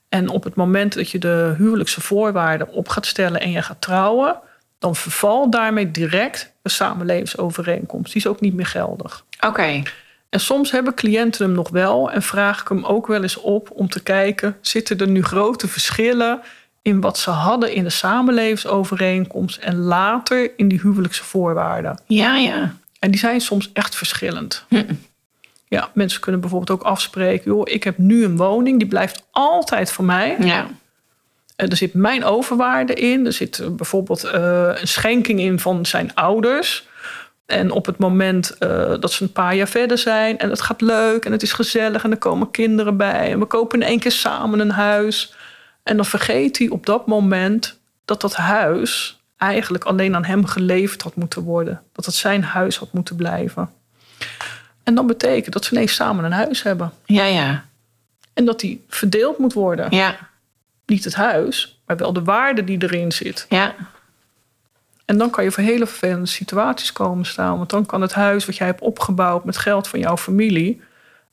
[SPEAKER 2] En op het moment dat je de huwelijkse voorwaarden op gaat stellen en je gaat trouwen, dan vervalt daarmee direct samenlevingsovereenkomst. Die is ook niet meer geldig.
[SPEAKER 1] Oké.
[SPEAKER 2] En soms hebben cliënten hem nog wel en vraag ik hem ook wel eens op om te kijken: zitten er nu grote verschillen in wat ze hadden in de samenlevingsovereenkomst en later in die huwelijkse voorwaarden?
[SPEAKER 1] Ja, ja.
[SPEAKER 2] En die zijn soms echt verschillend. Hm. Ja, mensen kunnen bijvoorbeeld ook afspreken: joh, ik heb nu een woning, die blijft altijd voor mij.
[SPEAKER 1] Ja.
[SPEAKER 2] Er zit mijn overwaarde in. Er zit bijvoorbeeld uh, een schenking in van zijn ouders. En op het moment uh, dat ze een paar jaar verder zijn en het gaat leuk en het is gezellig en er komen kinderen bij en we kopen in één keer samen een huis. En dan vergeet hij op dat moment dat dat huis eigenlijk alleen aan hem geleverd had moeten worden. Dat het zijn huis had moeten blijven. En dan betekent dat ze ineens samen een huis hebben.
[SPEAKER 1] Ja, ja.
[SPEAKER 2] En dat die verdeeld moet worden.
[SPEAKER 1] Ja.
[SPEAKER 2] Niet het huis, maar wel de waarde die erin zit.
[SPEAKER 1] Ja.
[SPEAKER 2] En dan kan je voor hele vervelende situaties komen staan. Want dan kan het huis wat jij hebt opgebouwd met geld van jouw familie,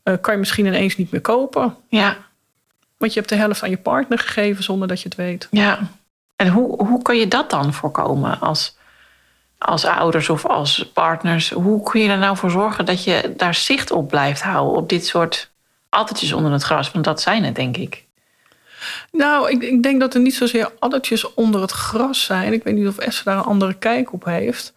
[SPEAKER 2] uh, kan je misschien ineens niet meer kopen.
[SPEAKER 1] Ja.
[SPEAKER 2] Want je hebt de helft aan je partner gegeven zonder dat je het weet.
[SPEAKER 1] Ja. En hoe, hoe kan je dat dan voorkomen als, als ouders of als partners? Hoe kun je er nou voor zorgen dat je daar zicht op blijft houden op dit soort addertjes onder het gras? Want dat zijn het, denk ik.
[SPEAKER 2] Nou, ik, ik denk dat er niet zozeer addertjes onder het gras zijn. Ik weet niet of Esther daar een andere kijk op heeft.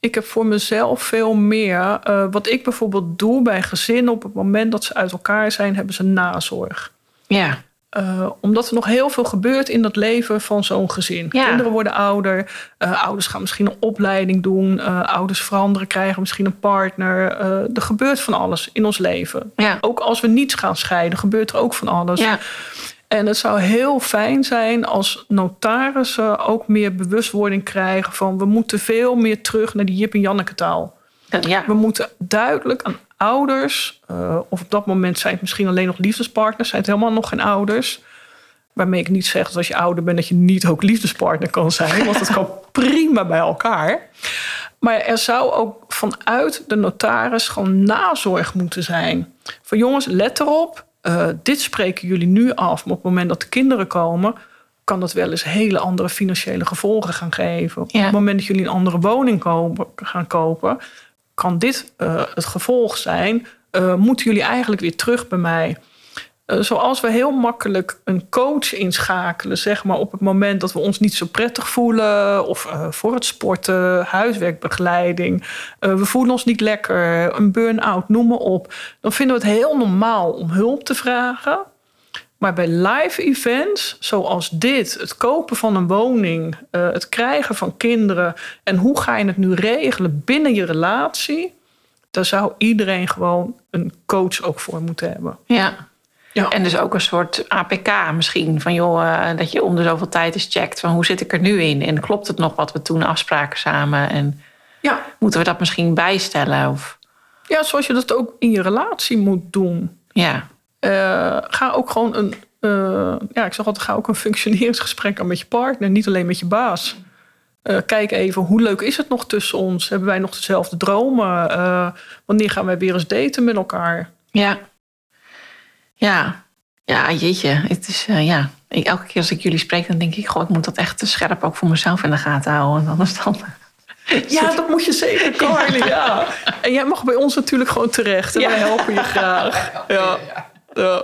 [SPEAKER 2] Ik heb voor mezelf veel meer. Uh, wat ik bijvoorbeeld doe bij gezinnen op het moment dat ze uit elkaar zijn, hebben ze nazorg.
[SPEAKER 1] Ja.
[SPEAKER 2] Uh, omdat er nog heel veel gebeurt in dat leven van zo'n gezin. Ja. Kinderen worden ouder, uh, ouders gaan misschien een opleiding doen, uh, ouders veranderen, krijgen misschien een partner. er gebeurt van alles in ons leven.
[SPEAKER 1] Ja.
[SPEAKER 2] Ook als we niets gaan scheiden, gebeurt er ook van alles.
[SPEAKER 1] Ja.
[SPEAKER 2] En het zou heel fijn zijn als notarissen ook meer bewustwording krijgen van we moeten veel meer terug naar die Jip en Janneke taal.
[SPEAKER 1] Ja.
[SPEAKER 2] We moeten duidelijk aan ouders, uh, of op dat moment zijn het misschien alleen nog liefdespartners, zijn het helemaal nog geen ouders. Waarmee ik niet zeg dat als je ouder bent dat je niet ook liefdespartner kan zijn, want dat kan *laughs* prima bij elkaar. Maar er zou ook vanuit de notaris gewoon nazorg moeten zijn. Van jongens, let erop, uh, dit spreken jullie nu af. Maar op het moment dat de kinderen komen, kan dat wel eens hele andere financiële gevolgen gaan geven.
[SPEAKER 1] Ja.
[SPEAKER 2] Op het moment dat jullie een andere woning kopen, gaan kopen, kan dit uh, het gevolg zijn. Uh, moeten jullie eigenlijk weer terug bij mij? Uh, zoals we heel makkelijk een coach inschakelen, zeg maar, op het moment dat we ons niet zo prettig voelen, of uh, voor het sporten, huiswerkbegeleiding, uh, we voelen ons niet lekker, een burn-out, noem maar op, dan vinden we het heel normaal om hulp te vragen. Maar bij live events, zoals dit, het kopen van een woning, eh, het krijgen van kinderen en hoe ga je het nu regelen binnen je relatie, daar zou iedereen gewoon een coach ook voor moeten hebben.
[SPEAKER 1] Ja.
[SPEAKER 2] Ja.
[SPEAKER 1] En dus ook een soort APK misschien. Van joh, eh, dat je om de zoveel tijd eens checkt van hoe zit ik er nu in? En klopt het nog wat we toen afspraken samen? En
[SPEAKER 2] Ja,
[SPEAKER 1] moeten we dat misschien bijstellen? Of,
[SPEAKER 2] ja, zoals je dat ook in je relatie moet doen.
[SPEAKER 1] ja.
[SPEAKER 2] Eh, ga ook gewoon een, eh, ja, ik zeg altijd, ga ook een functioneringsgesprek aan met je partner, niet alleen met je baas. Kijk even, hoe leuk is het nog tussen ons? Hebben wij nog dezelfde dromen? Wanneer gaan wij weer eens daten met elkaar?
[SPEAKER 1] Ja. Ja. Ja, jeetje. Het is, eh, ja. Ik, elke keer als ik jullie spreek, dan denk ik... Goh, ik moet dat echt te scherp ook voor mezelf in de gaten houden. Want anders dan... *laughs*
[SPEAKER 2] Ja, dat moet je zeker, Carly. Ja. *laughs* En jij mag bij ons natuurlijk gewoon terecht. En
[SPEAKER 1] Ja.
[SPEAKER 2] wij helpen je graag. *laughs* Ja. Ja.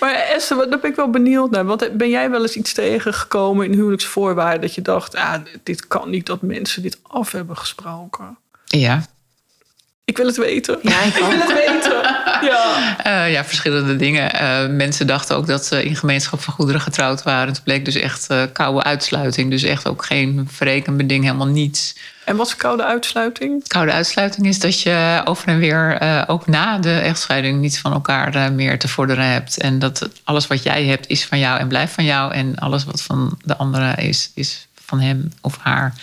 [SPEAKER 2] Maar Esther, wat- daar ben ik wel benieuwd naar. Want ben jij wel eens iets tegengekomen in huwelijksvoorwaarden... dat je dacht, ah, dit kan niet dat mensen dit af hebben gesproken?
[SPEAKER 3] Ja,
[SPEAKER 2] Ik wil het weten.
[SPEAKER 1] Ja, ik
[SPEAKER 2] ik wil het weten. Ja.
[SPEAKER 3] Eh, ja, verschillende dingen. Eh, mensen dachten ook dat ze in gemeenschap van goederen getrouwd waren. Het bleek dus echt eh, koude uitsluiting. Dus echt ook geen verrekenbeding, helemaal niets.
[SPEAKER 2] En wat is koude uitsluiting?
[SPEAKER 3] Koude uitsluiting is dat je over en weer, eh, ook na de echtscheiding, niets van elkaar eh, meer te vorderen hebt. En dat alles wat jij hebt is van jou en blijft van jou. En alles wat van de andere is, is van hem of haar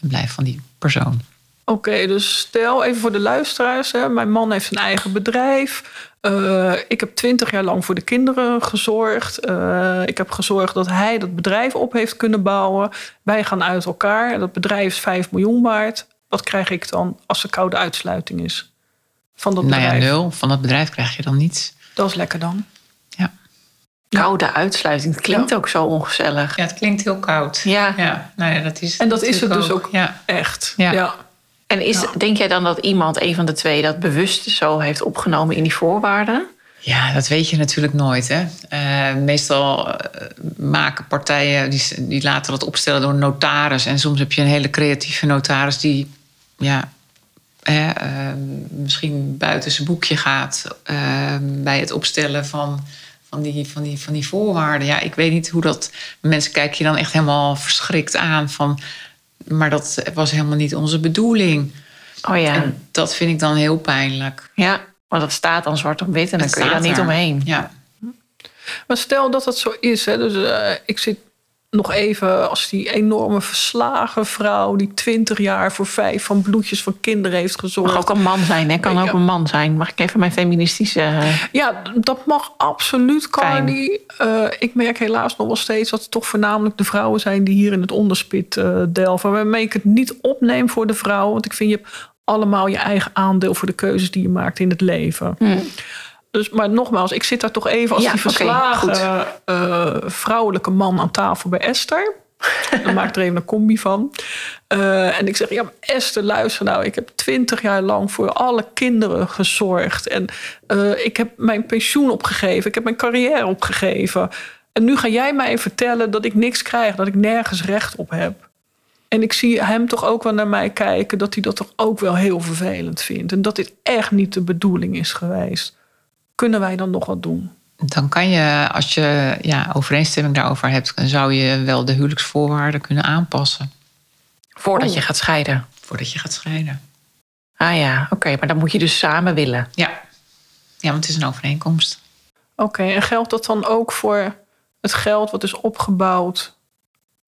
[SPEAKER 3] en blijft van die persoon.
[SPEAKER 2] Oké, dus stel even voor de luisteraars. Hè, mijn man heeft een eigen bedrijf. Eh, ik heb twintig jaar lang voor de kinderen gezorgd. Eh, ik heb gezorgd dat hij dat bedrijf op heeft kunnen bouwen. Wij gaan uit elkaar. Dat bedrijf is 5 miljoen waard. Wat krijg ik dan als er koude uitsluiting is? Van dat
[SPEAKER 3] Nou
[SPEAKER 2] bedrijf.
[SPEAKER 3] ja, nul. Van dat bedrijf krijg je dan niets.
[SPEAKER 2] Dat is lekker dan.
[SPEAKER 3] Ja,
[SPEAKER 1] Koude uitsluiting. Het klinkt
[SPEAKER 2] Ja.
[SPEAKER 1] ook zo ongezellig.
[SPEAKER 3] ja het klinkt heel koud.
[SPEAKER 1] Ja.
[SPEAKER 3] Ja, nou ja, dat is
[SPEAKER 2] En dat is het
[SPEAKER 3] natuurlijk
[SPEAKER 2] dus ook.
[SPEAKER 3] Ja.
[SPEAKER 2] Echt.
[SPEAKER 3] Ja.
[SPEAKER 1] En is,
[SPEAKER 2] Ja.
[SPEAKER 1] denk jij dan dat iemand, een van de twee, dat bewust zo heeft opgenomen in die voorwaarden?
[SPEAKER 3] Ja, dat weet je natuurlijk nooit. Hè? Eh, meestal eh, maken partijen, die, die laten dat opstellen door een notaris. En soms heb je een hele creatieve notaris die ja, eh, eh, misschien buiten zijn boekje gaat eh, bij het opstellen van, van, die, van, die, van die voorwaarden. Ja, ik weet niet hoe dat. Mensen kijken je dan echt helemaal verschrikt aan van. Maar dat was helemaal niet onze bedoeling.
[SPEAKER 1] Oh ja.
[SPEAKER 3] En dat vind ik dan heel pijnlijk.
[SPEAKER 1] Ja, want dat staat dan zwart op wit en dan
[SPEAKER 3] Het
[SPEAKER 1] kun je daar niet omheen.
[SPEAKER 3] Ja.
[SPEAKER 2] Maar stel dat dat zo is. Hè, dus eh, ik zit nog even als die enorme verslagen vrouw... die twintig jaar voor vijf van bloedjes van kinderen heeft gezorgd.
[SPEAKER 1] Mag ook een man zijn, hè? Kan
[SPEAKER 2] Ja.
[SPEAKER 1] ook een man zijn. Mag ik even mijn feministische... eh,
[SPEAKER 2] Ja, dat mag absoluut, Carly. Eh, ik merk helaas nog wel steeds dat het toch voornamelijk de vrouwen zijn... die hier in het onderspit eh, delven. Waarmee ik het niet opneem voor de vrouwen. Want ik vind je hebt allemaal je eigen aandeel... voor de keuzes die je maakt in het leven. Dus, maar nogmaals, ik zit daar toch even als
[SPEAKER 1] Ja,
[SPEAKER 2] die verslagen eh, vrouwelijke man aan tafel bij Esther. *laughs* Dan maak ik er even een combi van. Eh, en ik zeg, ja, maar Esther, luister nou. Ik heb twintig jaar lang voor alle kinderen gezorgd. En eh, ik heb mijn pensioen opgegeven. Ik heb mijn carrière opgegeven. En nu ga jij mij vertellen dat ik niks krijg. Dat ik nergens recht op heb. En ik zie hem toch ook wel naar mij kijken... dat hij dat toch ook wel heel vervelend vindt. En dat dit echt niet de bedoeling is geweest. Kunnen wij dan nog wat doen?
[SPEAKER 3] Dan kan je, als je ja, overeenstemming daarover hebt, dan zou je wel de huwelijksvoorwaarden kunnen aanpassen
[SPEAKER 1] voordat
[SPEAKER 2] Oh.
[SPEAKER 1] je gaat scheiden.
[SPEAKER 3] voordat je gaat scheiden.
[SPEAKER 1] Ah ja, oké. maar dan moet je dus samen willen.
[SPEAKER 3] Ja. ja, want het is een overeenkomst.
[SPEAKER 2] Oké, en geldt dat dan ook voor het geld wat is opgebouwd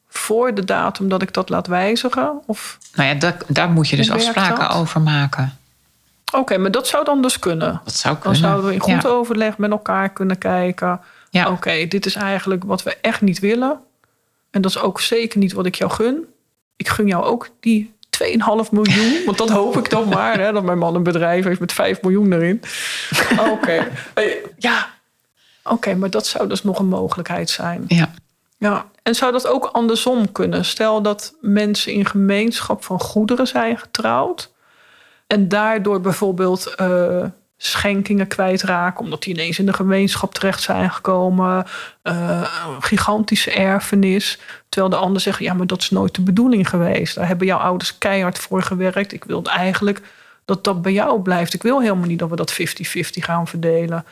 [SPEAKER 2] voor de datum dat ik dat laat wijzigen? Of
[SPEAKER 3] Nou ja, daar, daar moet je dus afspraken
[SPEAKER 2] dat?
[SPEAKER 3] over maken.
[SPEAKER 2] Oké, maar dat zou dan dus kunnen.
[SPEAKER 3] Dat zou
[SPEAKER 2] Dan
[SPEAKER 3] kunnen.
[SPEAKER 2] zouden we in goed
[SPEAKER 3] ja.
[SPEAKER 2] overleg met elkaar kunnen kijken.
[SPEAKER 3] Ja.
[SPEAKER 2] Oké, dit is eigenlijk wat we echt niet willen. En dat is ook zeker niet wat ik jou gun. Ik gun jou ook die 2,5 miljoen. Want dat hoop ik dan maar. Hè, dat mijn man een bedrijf heeft met 5 miljoen erin. Oké. Hey, Ja. Oké, maar dat zou dus nog een mogelijkheid zijn.
[SPEAKER 3] Ja.
[SPEAKER 2] Ja, en zou dat ook andersom kunnen? Stel dat mensen in gemeenschap van goederen zijn getrouwd. En daardoor bijvoorbeeld eh, schenkingen kwijtraken. Omdat die ineens in de gemeenschap terecht zijn gekomen. eh, gigantische erfenis. Terwijl de ander zegt, ja, maar dat is nooit de bedoeling geweest. Daar hebben jouw ouders keihard voor gewerkt. Ik wil eigenlijk dat dat bij jou blijft. Ik wil helemaal niet dat we dat 50-50 gaan verdelen.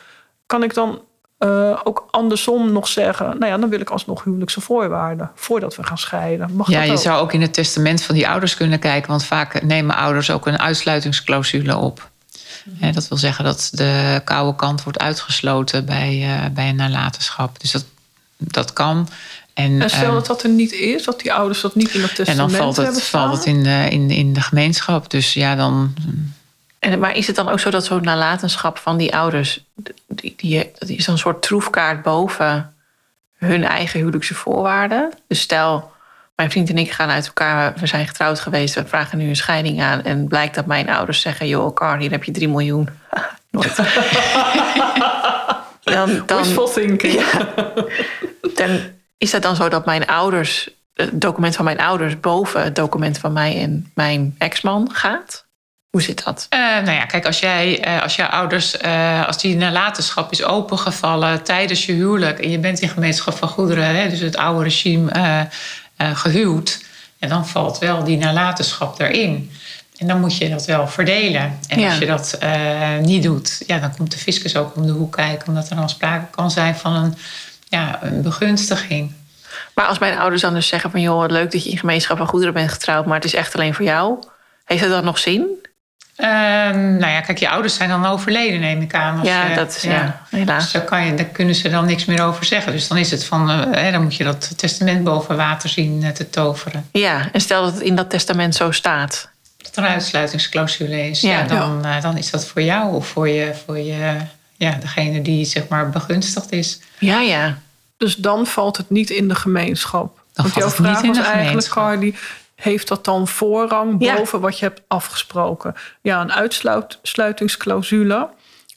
[SPEAKER 2] Kan ik dan eh, ook andersom nog zeggen... nou ja, dan wil ik alsnog huwelijkse voorwaarden... voordat we gaan scheiden. Mag
[SPEAKER 3] ja,
[SPEAKER 2] dat
[SPEAKER 3] je
[SPEAKER 2] ook?
[SPEAKER 3] zou ook in het testament van die ouders kunnen kijken... want vaak nemen ouders ook een uitsluitingsclausule op. Hè, dat wil zeggen dat de koude kant wordt uitgesloten bij, eh, bij een nalatenschap. Dus dat, dat kan. En,
[SPEAKER 2] En stel
[SPEAKER 3] eh,
[SPEAKER 2] dat dat er niet is, dat die ouders dat niet in het
[SPEAKER 3] en
[SPEAKER 2] testament
[SPEAKER 3] dan valt
[SPEAKER 2] hebben
[SPEAKER 3] het, valt het in, de, in, in de gemeenschap. Dus ja, dan
[SPEAKER 1] En, maar is het dan ook zo dat zo'n nalatenschap van die ouders... Die, die, dat is een soort troefkaart boven hun eigen huwelijkse voorwaarden? Dus stel, mijn vriend en ik gaan uit elkaar... we zijn getrouwd geweest, we vragen nu een scheiding aan... en blijkt dat mijn ouders zeggen... joh, elkaar, hier heb je 3 miljoen. *laughs* Nooit. *laughs* dan, dan. Ja. Dan is het dan zo dat mijn ouders, het document van mijn ouders boven het document van mij en mijn ex-man gaat? Hoe zit dat?
[SPEAKER 3] Eh, nou ja, kijk, als jij, eh, als jouw ouders, eh, als die nalatenschap is opengevallen tijdens je huwelijk en je bent in gemeenschap van goederen, hè, dus het oude regime, eh, eh, gehuwd, ja, dan valt wel die nalatenschap erin. En dan moet je dat wel verdelen. En
[SPEAKER 1] Ja.
[SPEAKER 3] als je dat niet doet, ja, dan komt de fiscus ook om de hoek kijken, omdat er dan sprake kan zijn van een, ja, een begunstiging.
[SPEAKER 1] Maar als mijn ouders dan dus zeggen van... joh, leuk dat je in gemeenschap van goederen bent getrouwd... maar het is echt alleen voor jou. Heeft dat dan nog zin?
[SPEAKER 3] Ehm, nou ja, kijk, je ouders zijn dan overleden, neem ik aan. Als
[SPEAKER 1] ja, dat is ja, helaas.
[SPEAKER 3] Dus daar, kan je, daar kunnen ze dan niks meer over zeggen. Dus dan is het van, eh, hè, dan moet je dat testament boven water zien eh, te toveren.
[SPEAKER 1] Ja, en stel dat het in dat testament zo staat.
[SPEAKER 3] Dat er een uitsluitingsclausule is.
[SPEAKER 1] Ja.
[SPEAKER 3] Ja, dan, eh, dan is dat voor jou of voor, je, voor je, ja, degene die zeg maar begunstigd is.
[SPEAKER 1] Ja, ja.
[SPEAKER 2] Dus dan valt het niet in de gemeenschap. Want
[SPEAKER 3] valt
[SPEAKER 2] jouw
[SPEAKER 3] het niet
[SPEAKER 2] vraag
[SPEAKER 3] in
[SPEAKER 2] was
[SPEAKER 3] de
[SPEAKER 2] eigenlijk,
[SPEAKER 3] gemeenschap.
[SPEAKER 2] Cardi... heeft dat dan voorrang
[SPEAKER 1] Ja.
[SPEAKER 2] boven wat je hebt afgesproken? Ja, een uitsluitingsclausule...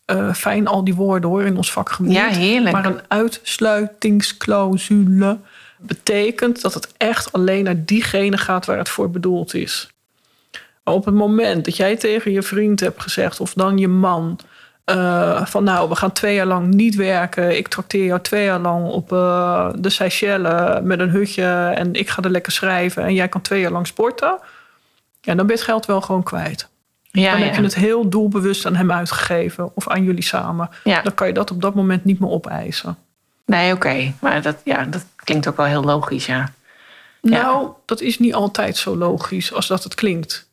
[SPEAKER 2] eh, fijn al die woorden hoor in ons vakgebied.
[SPEAKER 1] Ja, heerlijk.
[SPEAKER 2] Maar een uitsluitingsclausule betekent dat het echt alleen naar diegene gaat waar het voor bedoeld is. Maar op het moment dat jij tegen je vriend hebt gezegd, of dan je man, eh, van nou, we gaan twee jaar lang niet werken. Ik trakteer jou twee jaar lang op eh, de Seychelles met een hutje en ik ga er lekker schrijven en jij kan twee jaar lang sporten. Ja, dan ben je het geld wel gewoon kwijt.
[SPEAKER 1] Ja,
[SPEAKER 2] dan
[SPEAKER 1] ja.
[SPEAKER 2] heb je het heel doelbewust aan hem uitgegeven of aan jullie samen.
[SPEAKER 1] Ja.
[SPEAKER 2] Dan kan je dat op dat moment niet meer opeisen.
[SPEAKER 1] Nee, oké. Maar dat, ja, dat klinkt ook wel heel logisch. Ja.
[SPEAKER 2] Nou, dat is niet altijd zo logisch als dat het klinkt.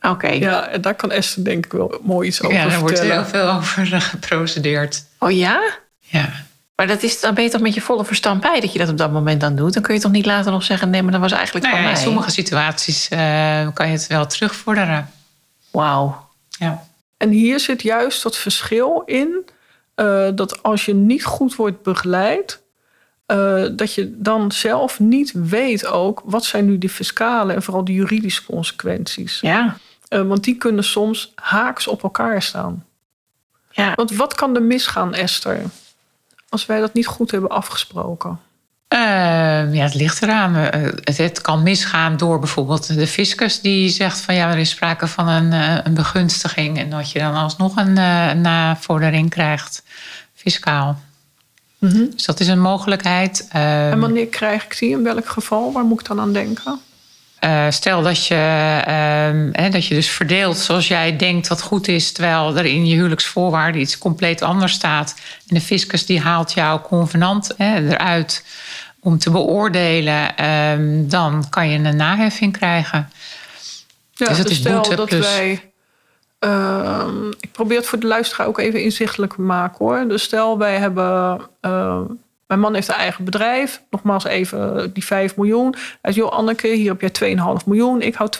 [SPEAKER 1] Oké.
[SPEAKER 2] Ja, en daar kan Esther denk ik wel mooi iets over
[SPEAKER 3] ja, daar wordt
[SPEAKER 2] vertellen.
[SPEAKER 3] heel veel over eh, geprocedeerd.
[SPEAKER 1] Oh ja?
[SPEAKER 3] Ja.
[SPEAKER 1] Maar dat is, dan ben je toch met je volle verstand bij dat je dat op dat moment dan doet. Dan kun je toch niet later nog zeggen, nee, maar dat was eigenlijk
[SPEAKER 3] Nou
[SPEAKER 1] van
[SPEAKER 3] ja, in
[SPEAKER 1] mij.
[SPEAKER 3] sommige situaties eh, kan je het wel terugvorderen.
[SPEAKER 1] Wauw.
[SPEAKER 3] Ja.
[SPEAKER 2] En hier zit juist dat verschil in... eh, dat als je niet goed wordt begeleid... eh, dat je dan zelf niet weet ook... wat zijn nu de fiscale en vooral de juridische consequenties.
[SPEAKER 1] Ja.
[SPEAKER 2] Eh, want die kunnen soms haaks op elkaar staan.
[SPEAKER 1] Ja.
[SPEAKER 2] Want wat kan er misgaan, Esther... als wij dat niet goed hebben afgesproken?
[SPEAKER 3] Eh, ja, het ligt eraan. Eh, het, het kan misgaan door bijvoorbeeld de fiscus die zegt van ja, er is sprake van een, eh, een begunstiging en dat je dan alsnog een eh, navordering krijgt, fiscaal. Dus dat is een mogelijkheid. Eh,
[SPEAKER 2] En wanneer krijg ik die? In welk geval? Waar moet ik dan aan denken?
[SPEAKER 3] Eh, stel dat je, ehm, hè, dat je dus verdeelt zoals jij denkt dat goed is, terwijl er in je huwelijksvoorwaarden iets compleet anders staat. En de fiscus die haalt jouw convenant hè, eruit om te beoordelen, ehm, dan kan je een naheffing krijgen.
[SPEAKER 2] Ja,
[SPEAKER 3] Dus het is
[SPEAKER 2] stel
[SPEAKER 3] boete
[SPEAKER 2] dat
[SPEAKER 3] plus-
[SPEAKER 2] wij. ehm, ik probeer het voor de luisteraar ook even inzichtelijk te maken hoor. Dus stel wij hebben. Mijn man heeft een eigen bedrijf. Nogmaals even die 5 miljoen. Hij zegt, joh Anneke, hier heb jij 2,5 miljoen. Ik hou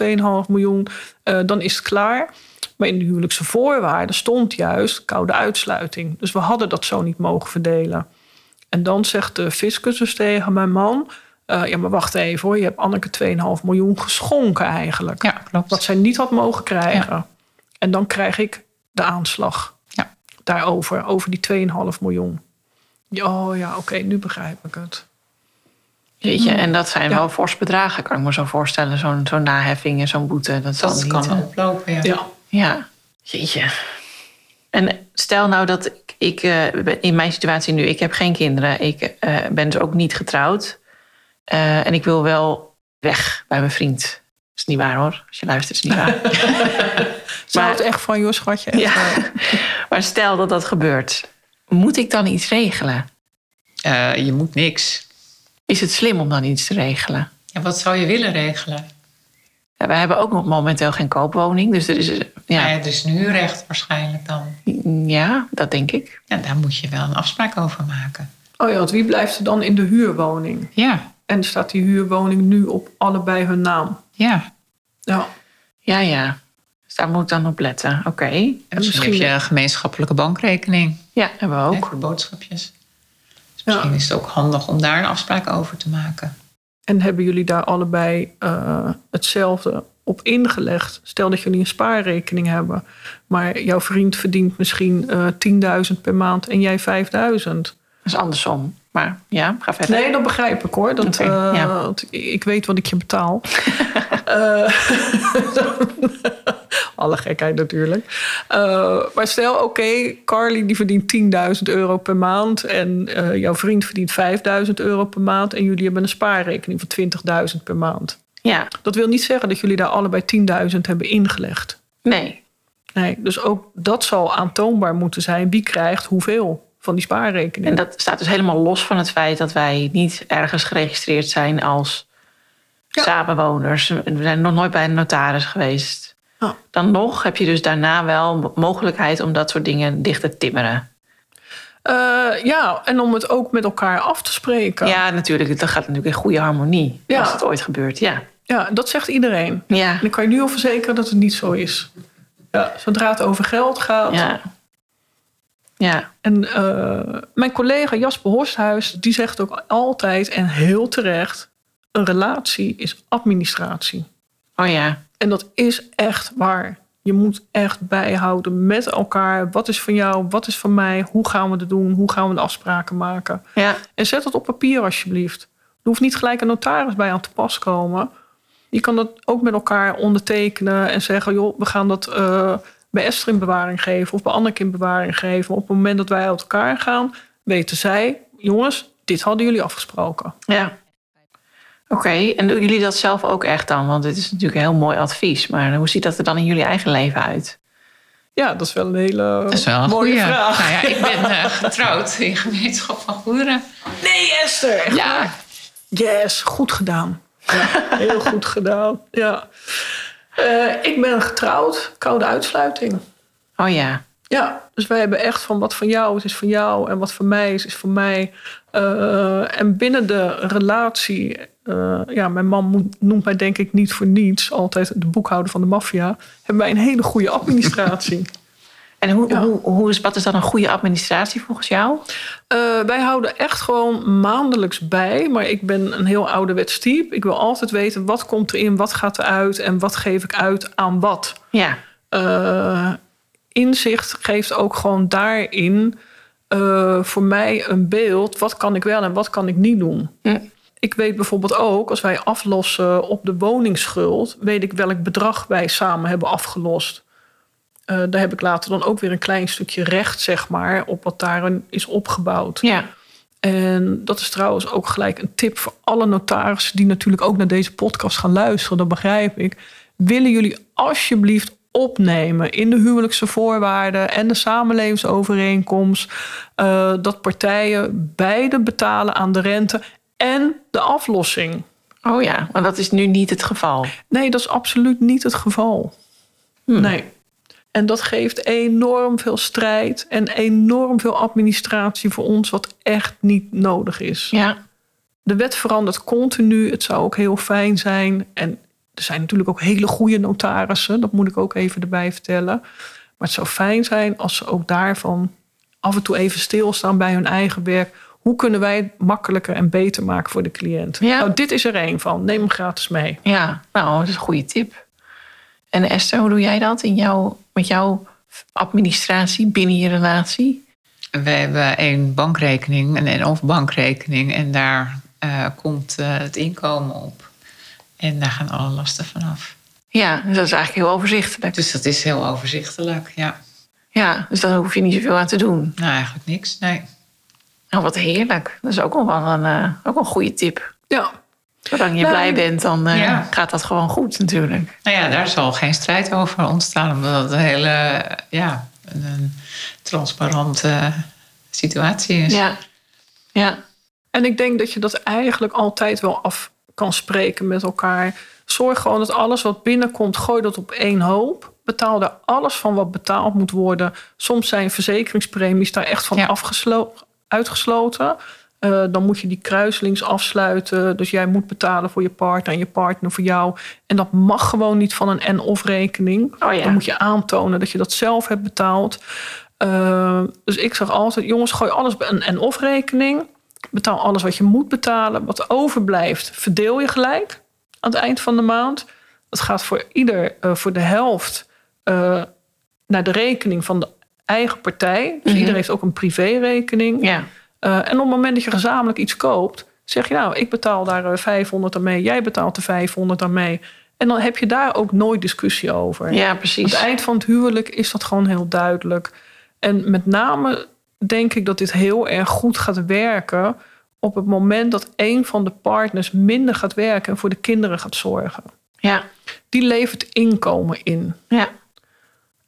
[SPEAKER 2] 2,5 miljoen. Eh, dan is het klaar. Maar in de huwelijkse voorwaarden stond juist koude uitsluiting. Dus we hadden dat zo niet mogen verdelen. En dan zegt de fiscus dus tegen mijn man... eh, ja, maar wacht even hoor. Je hebt Anneke 2,5 miljoen geschonken eigenlijk.
[SPEAKER 3] Ja, klopt.
[SPEAKER 2] Wat zij niet had mogen krijgen. En dan krijg ik de aanslag
[SPEAKER 3] Ja.
[SPEAKER 2] daarover. Over die 2,5 miljoen. Ja, Oh ja, oké, nu begrijp ik het.
[SPEAKER 1] Jeetje, en dat zijn
[SPEAKER 2] Ja.
[SPEAKER 1] wel fors bedragen, kan ik me zo voorstellen. Zo'n zo'n naheffing en zo'n boete. Dat, niet,
[SPEAKER 3] kan
[SPEAKER 1] eh,
[SPEAKER 3] oplopen, ja.
[SPEAKER 2] Ja.
[SPEAKER 1] Ja, jeetje. En stel nou dat ik, ik eh, in mijn situatie nu, ik heb geen kinderen. Ik eh, ben dus ook niet getrouwd. Eh, en ik wil wel weg bij mijn vriend. Is niet waar hoor, als je luistert is niet waar. *laughs*
[SPEAKER 2] Ze houdt echt van je schatje.
[SPEAKER 1] Ja. *laughs* maar stel dat dat gebeurt. Moet ik dan iets regelen?
[SPEAKER 3] Eh, je moet niks.
[SPEAKER 1] Is het slim om dan iets te regelen?
[SPEAKER 3] Ja, wat zou je willen regelen?
[SPEAKER 1] Ja, wij hebben ook nog momenteel geen koopwoning. Dus er is,
[SPEAKER 3] Ja.
[SPEAKER 1] ja,
[SPEAKER 3] ja dus nu recht waarschijnlijk dan.
[SPEAKER 1] ja, dat denk ik.
[SPEAKER 3] Ja, daar moet je wel een afspraak over maken.
[SPEAKER 2] Oh ja, want wie blijft er dan in de huurwoning?
[SPEAKER 3] Ja,
[SPEAKER 2] En staat die huurwoning nu op allebei hun naam?
[SPEAKER 3] ja.
[SPEAKER 2] Ja.
[SPEAKER 1] Ja, ja. Dus daar moet ik dan op letten. Oké.
[SPEAKER 3] En misschien,
[SPEAKER 2] misschien-
[SPEAKER 3] heb je een gemeenschappelijke bankrekening.
[SPEAKER 1] Ja, hebben we
[SPEAKER 3] Hè,
[SPEAKER 1] ook.
[SPEAKER 3] voor boodschapjes. Dus misschien is het ook handig om daar een afspraak over te maken.
[SPEAKER 2] En hebben jullie daar allebei eh, hetzelfde op ingelegd? Stel dat jullie een spaarrekening hebben, maar jouw vriend verdient misschien eh 10.000 per maand en jij 5.000.
[SPEAKER 1] Dat is andersom. Maar ja, ga verder.
[SPEAKER 2] Nee, dat begrijp ik hoor. Dat, eh,
[SPEAKER 1] ja.
[SPEAKER 2] ik weet wat ik je betaal. *laughs* *laughs* Alle gekheid natuurlijk. Eh, maar stel, oké, Carly die verdient 10.000 euro per maand... en eh, jouw vriend verdient 5.000 euro per maand... en jullie hebben een spaarrekening van 20.000 per maand.
[SPEAKER 1] Ja,
[SPEAKER 2] Dat wil niet zeggen dat jullie daar allebei 10.000 hebben ingelegd.
[SPEAKER 1] nee.
[SPEAKER 2] Nee, dus ook dat zal aantoonbaar moeten zijn. Wie krijgt hoeveel van die spaarrekening?
[SPEAKER 1] En dat staat dus helemaal los van het feit dat wij niet ergens geregistreerd zijn als
[SPEAKER 2] Ja.
[SPEAKER 1] samenwoners. We zijn nog nooit bij een notaris geweest.
[SPEAKER 2] Oh.
[SPEAKER 1] Dan nog heb je dus daarna wel mogelijkheid om dat soort dingen dicht te timmeren.
[SPEAKER 2] Eh, ja, en om het ook met elkaar af te spreken.
[SPEAKER 1] Ja, natuurlijk. Dat gaat natuurlijk in goede harmonie.
[SPEAKER 2] Ja.
[SPEAKER 1] Als het ooit gebeurt, ja.
[SPEAKER 2] Ja, dat zegt iedereen.
[SPEAKER 1] Ja,
[SPEAKER 2] En ik kan je nu al verzekeren dat het niet zo is. Ja, zodra het over geld gaat.
[SPEAKER 1] ja. Ja,
[SPEAKER 2] En eh, mijn collega Jasper Horsthuis, die zegt ook altijd en heel terecht... een relatie is administratie.
[SPEAKER 1] oh ja.
[SPEAKER 2] En dat is echt waar. Je moet echt bijhouden met elkaar. Wat is van jou, wat is van mij? Hoe gaan we het doen? Hoe gaan we de afspraken maken?
[SPEAKER 1] Ja,
[SPEAKER 2] En zet het op papier alsjeblieft. Er hoeft niet gelijk een notaris bij aan te pas komen. Je kan dat ook met elkaar ondertekenen en zeggen: joh, we gaan dat eh, bij Esther in bewaring geven of bij Anneke in bewaring geven. Op het moment dat wij uit elkaar gaan, weten zij: jongens, dit hadden jullie afgesproken.
[SPEAKER 1] ja. Oké, en doen jullie dat zelf ook echt dan? Want dit is natuurlijk een heel mooi advies. Maar hoe ziet dat er dan in jullie eigen leven uit?
[SPEAKER 2] Ja, dat is wel een hele
[SPEAKER 3] Dat is wel een
[SPEAKER 2] mooie
[SPEAKER 3] goeie.
[SPEAKER 2] vraag.
[SPEAKER 3] Nou ja, ik ben eh, getrouwd in gemeenschap van goederen.
[SPEAKER 2] Nee, Esther!
[SPEAKER 3] Ja,
[SPEAKER 2] waar? Yes, goed gedaan. Ja, heel goed gedaan. Ja. Eh, ik ben getrouwd, koude uitsluiting.
[SPEAKER 1] Oh ja,
[SPEAKER 2] Ja, dus wij hebben echt van wat van jou is, is van jou. En wat van mij is, is van mij. Eh, en binnen de relatie... eh, ja, mijn man moet- noemt mij denk ik niet voor niets... altijd de boekhouder van de maffia. Hebben wij een hele goede administratie. *laughs*
[SPEAKER 1] en hoe,
[SPEAKER 2] Ja.
[SPEAKER 1] hoe, hoe is, wat is dan een goede administratie volgens jou?
[SPEAKER 2] Eh, wij houden echt gewoon maandelijks bij. Maar ik ben een heel ouderwets type. Ik wil altijd weten wat komt erin, wat gaat eruit... en wat geef ik uit aan wat.
[SPEAKER 1] Ja,
[SPEAKER 2] inzicht geeft ook gewoon daarin eh, voor mij een beeld. Wat kan ik wel en wat kan ik niet doen? Ik weet bijvoorbeeld ook, als wij aflossen op de woningsschuld, weet ik welk bedrag wij samen hebben afgelost. Eh, daar heb ik later dan ook weer een klein stukje recht, zeg maar, op wat daarin is opgebouwd.
[SPEAKER 1] ja.
[SPEAKER 2] En dat is trouwens ook gelijk een tip voor alle notarissen die natuurlijk ook naar deze podcast gaan luisteren. Dat begrijp ik. Willen jullie alsjeblieft opnemen in de huwelijkse voorwaarden en de samenlevingsovereenkomst eh, dat partijen beide betalen aan de rente en de aflossing?
[SPEAKER 1] Oh ja, maar dat is nu niet het geval.
[SPEAKER 2] Nee, dat is absoluut niet het geval.
[SPEAKER 1] Hmm.
[SPEAKER 2] Nee. En dat geeft enorm veel strijd en enorm veel administratie voor ons, wat echt niet nodig is.
[SPEAKER 1] Ja,
[SPEAKER 2] De wet verandert continu. Het zou ook heel fijn zijn. En er zijn natuurlijk ook hele goede notarissen. Dat moet ik ook even erbij vertellen. Maar het zou fijn zijn als ze ook daarvan af en toe even stilstaan bij hun eigen werk. Hoe kunnen wij het makkelijker en beter maken voor de cliënt?
[SPEAKER 1] Ja.
[SPEAKER 2] Nou, dit is er één van. Neem hem gratis mee.
[SPEAKER 1] ja. Nou, dat is een goede tip. En Esther, hoe doe jij dat in jouw, met jouw administratie binnen je relatie?
[SPEAKER 3] we hebben één bankrekening, een en-of bankrekening. En daar eh, komt eh, het inkomen op. En daar gaan alle lasten vanaf.
[SPEAKER 1] Ja, dus dat is eigenlijk heel overzichtelijk.
[SPEAKER 3] Dus dat is heel overzichtelijk, ja.
[SPEAKER 1] Ja, dus daar hoef je niet zoveel aan te doen.
[SPEAKER 3] Nou, eigenlijk niks, nee.
[SPEAKER 1] Nou, wat heerlijk. Dat is ook wel een, eh, ook een goede tip.
[SPEAKER 2] Ja,
[SPEAKER 1] Zolang je
[SPEAKER 2] Nou,
[SPEAKER 1] blij bent, dan eh,
[SPEAKER 3] ja.
[SPEAKER 1] gaat dat gewoon goed natuurlijk.
[SPEAKER 3] Nou ja, daar zal geen strijd over ontstaan. Omdat het een hele, ja, een, een transparante situatie is.
[SPEAKER 1] Ja. Ja.
[SPEAKER 2] En ik denk dat je dat eigenlijk altijd wel af kan spreken met elkaar. Zorg gewoon dat alles wat binnenkomt, gooi dat op één hoop. Betaal daar alles van wat betaald moet worden. Soms zijn verzekeringspremies daar echt van
[SPEAKER 3] Ja.
[SPEAKER 2] afgeslo- uitgesloten. Eh, dan moet je die kruiselings afsluiten. Dus jij moet betalen voor je partner en je partner voor jou. En dat mag gewoon niet van een en-of rekening.
[SPEAKER 1] Oh ja.
[SPEAKER 2] Dan moet je aantonen dat je dat zelf hebt betaald. Eh, dus ik zeg altijd, jongens, gooi alles bij een en-of rekening. Betaal alles wat je moet betalen. Wat overblijft, verdeel je gelijk aan het eind van de maand. Dat gaat voor ieder eh, voor de helft eh, naar de rekening van de eigen partij. Dus
[SPEAKER 1] Mhm.
[SPEAKER 2] ieder heeft ook een privérekening.
[SPEAKER 1] Ja.
[SPEAKER 2] Eh, en op het moment dat je gezamenlijk iets koopt, zeg je nou, ik betaal daar eh, 500 aan mee, jij betaalt er 500 aan mee. En dan heb je daar ook nooit discussie over.
[SPEAKER 1] ja,
[SPEAKER 2] Aan
[SPEAKER 1] precies.
[SPEAKER 2] het eind van het huwelijk is dat gewoon heel duidelijk. En met name denk ik dat dit heel erg goed gaat werken op het moment dat een van de partners minder gaat werken en voor de kinderen gaat zorgen.
[SPEAKER 1] Ja.
[SPEAKER 2] Die levert inkomen in.
[SPEAKER 1] Ja.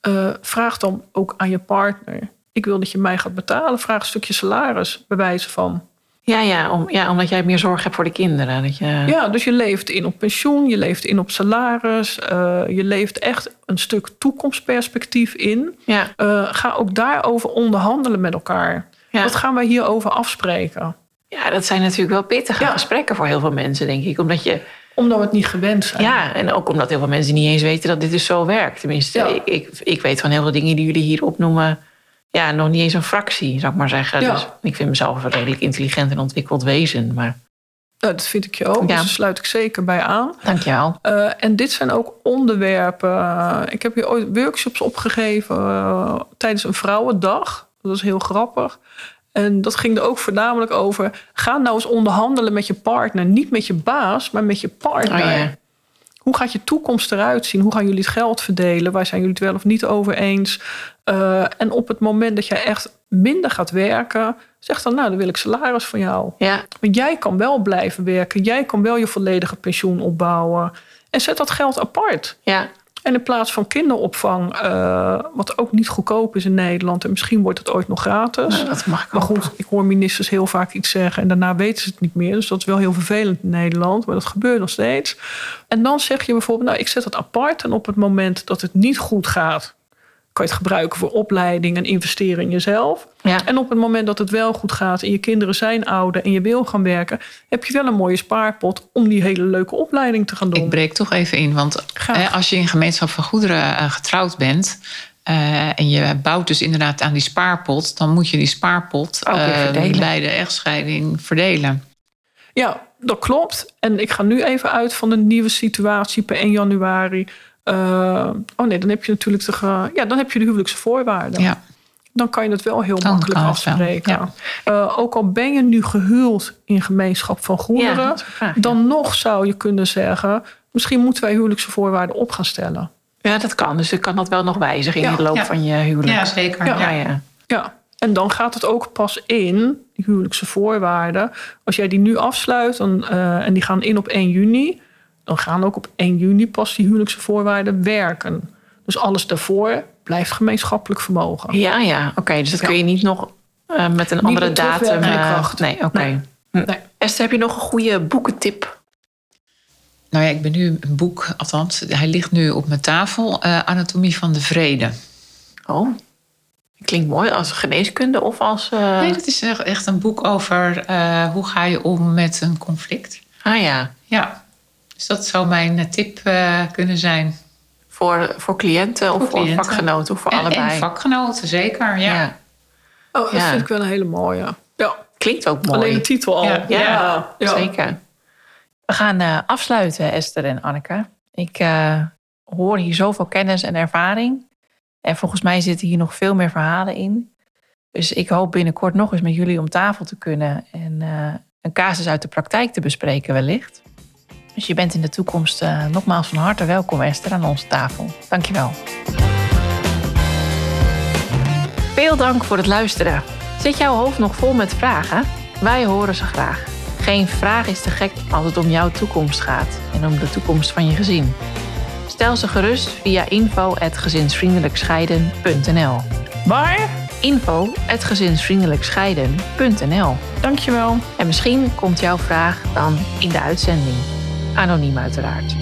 [SPEAKER 2] Eh, vraag dan ook aan je partner. Ik wil dat je mij gaat betalen. Vraag een stukje salaris, bij wijze van.
[SPEAKER 1] Ja, ja, om, ja, omdat jij meer zorg hebt voor de kinderen. Dat je,
[SPEAKER 2] Ja, dus je levert in op pensioen, je levert in op salaris. eh, je levert echt een stuk toekomstperspectief in.
[SPEAKER 1] ja,
[SPEAKER 2] Eh, ga ook daarover onderhandelen met elkaar.
[SPEAKER 1] ja.
[SPEAKER 2] Wat gaan wij hierover afspreken?
[SPEAKER 1] ja, dat zijn natuurlijk wel pittige
[SPEAKER 2] Ja.
[SPEAKER 1] gesprekken voor heel veel mensen, denk ik. Omdat je,
[SPEAKER 2] Omdat we het niet gewend zijn.
[SPEAKER 1] ja, en ook omdat heel veel mensen niet eens weten dat dit dus zo werkt. Tenminste,
[SPEAKER 2] Ja.
[SPEAKER 1] ik, ik, ik weet van heel veel dingen die jullie hier opnoemen. Ja, nog niet eens een fractie, zou ik maar zeggen.
[SPEAKER 2] Ja.
[SPEAKER 1] Dus ik vind mezelf een redelijk intelligent en ontwikkeld wezen. Maar
[SPEAKER 2] Nou, dat vind ik je ook.
[SPEAKER 1] Ja.
[SPEAKER 2] Dus daar sluit ik zeker bij aan.
[SPEAKER 1] dankjewel.
[SPEAKER 2] Eh, en dit zijn ook onderwerpen. eh, ik heb hier ooit workshops opgegeven eh, tijdens een vrouwendag. Dat was heel grappig. En dat ging er ook voornamelijk over. Ga nou eens onderhandelen met je partner. Niet met je baas, maar met je partner.
[SPEAKER 1] Oh ja.
[SPEAKER 2] Hoe gaat je toekomst eruit zien? Hoe gaan jullie het geld verdelen? Waar zijn jullie het wel of niet over eens? Eh, en op het moment dat jij echt minder gaat werken, zeg dan: Nou, dan wil ik salaris van jou.
[SPEAKER 1] Ja,
[SPEAKER 2] Want jij kan wel blijven werken. Jij kan wel je volledige pensioen opbouwen. En zet dat geld apart.
[SPEAKER 1] ja,
[SPEAKER 2] En in plaats van kinderopvang, eh, wat ook niet goedkoop is in Nederland, en misschien wordt het ooit nog gratis.
[SPEAKER 1] dat mag ik
[SPEAKER 2] Maar goed, ik hoor ministers heel vaak iets zeggen en daarna weten ze het niet meer. Dus dat is wel heel vervelend in Nederland, maar dat gebeurt nog steeds. En dan zeg je bijvoorbeeld, nou, ik zet het apart. En op het moment dat het niet goed gaat, kan je het gebruiken voor opleiding en investeren in jezelf.
[SPEAKER 1] Ja.
[SPEAKER 2] En op het moment dat het wel goed gaat en je kinderen zijn ouder en je wil gaan werken, heb je wel een mooie spaarpot om die hele leuke opleiding te gaan doen.
[SPEAKER 3] Ik breek toch even in, want
[SPEAKER 2] Graag.
[SPEAKER 3] als je in gemeenschap van goederen eh, getrouwd bent eh, en je bouwt dus inderdaad aan die spaarpot, dan moet je die spaarpot
[SPEAKER 1] verdelen.
[SPEAKER 3] bij de echtscheiding verdelen.
[SPEAKER 2] Ja, dat klopt. En ik ga nu even uit van de nieuwe situatie per 1 januari. Eh, oh nee, dan heb je natuurlijk de, ja, dan heb je de huwelijkse voorwaarden.
[SPEAKER 3] Ja.
[SPEAKER 2] Dan kan je het wel heel
[SPEAKER 3] Dan
[SPEAKER 2] makkelijk afspreken.
[SPEAKER 3] ja.
[SPEAKER 2] Eh, ook al ben je nu gehuwd in gemeenschap van goederen,
[SPEAKER 1] dat vraag,
[SPEAKER 2] dan nog zou je kunnen zeggen: misschien moeten wij huwelijkse voorwaarden op gaan stellen.
[SPEAKER 1] Ja, dat kan. Dus ik kan dat wel nog wijzigen in
[SPEAKER 2] Ja,
[SPEAKER 1] de loop
[SPEAKER 3] ja.
[SPEAKER 1] van je huwelijk.
[SPEAKER 3] Ja, zeker.
[SPEAKER 2] Ja.
[SPEAKER 1] Ja, ja.
[SPEAKER 2] Ja, en dan gaat het ook pas in, die huwelijkse voorwaarden. Als jij die nu afsluit dan, eh, en die gaan in op 1 juni, dan gaan ook op 1 juni pas die huwelijkse voorwaarden werken. Dus alles daarvoor blijft gemeenschappelijk vermogen.
[SPEAKER 1] Ja, ja. Oké, dus dat kun je niet nog eh, met een andere
[SPEAKER 2] met
[SPEAKER 1] datum... eh,
[SPEAKER 2] kracht.
[SPEAKER 1] nee, oké.
[SPEAKER 2] Nee.
[SPEAKER 1] Hm.
[SPEAKER 2] Nee.
[SPEAKER 1] Esther, heb je nog een goede boekentip?
[SPEAKER 3] Nou ja, ik ben nu een boek, althans, hij ligt nu op mijn tafel, eh, Anatomie van de Vrede.
[SPEAKER 1] Oh, klinkt mooi als geneeskunde of als... eh,
[SPEAKER 3] Nee, dat is echt- echt een boek over eh, hoe ga je om met een conflict.
[SPEAKER 1] Ah ja,
[SPEAKER 3] Ja, dus dat zou mijn eh, tip eh, kunnen zijn.
[SPEAKER 1] voor, voor cliënten of
[SPEAKER 3] Voor
[SPEAKER 1] vakgenoten of voor
[SPEAKER 3] En-
[SPEAKER 1] allebei.
[SPEAKER 3] En vakgenoten, zeker. Ja.
[SPEAKER 1] ja.
[SPEAKER 2] Oh, dat
[SPEAKER 1] Ja.
[SPEAKER 2] vind ik wel een hele mooie. Ja,
[SPEAKER 1] Klinkt ook mooi.
[SPEAKER 2] alleen de titel al.
[SPEAKER 3] Ja,
[SPEAKER 1] Ja,
[SPEAKER 2] ja.
[SPEAKER 1] zeker. We gaan eh, afsluiten, Esther en Anneke. Ik eh, hoor hier zoveel kennis en ervaring. En volgens mij zitten hier nog veel meer verhalen in. Dus ik hoop binnenkort nog eens met jullie om tafel te kunnen. En eh, een casus uit de praktijk te bespreken wellicht. Dus je bent in de toekomst eh, nogmaals van harte welkom, Esther, aan onze tafel. Dankjewel. Veel dank voor het luisteren. Zit jouw hoofd nog vol met vragen? Wij horen ze graag. Geen vraag is te gek als het om jouw toekomst gaat en om de toekomst van je gezin. Stel ze gerust via info.gezinsvriendelijkscheiden.nl
[SPEAKER 2] Waar?
[SPEAKER 1] info.gezinsvriendelijkscheiden.nl
[SPEAKER 2] Dankjewel.
[SPEAKER 1] En misschien komt jouw vraag dan in de uitzending. Anoniem uiteraard.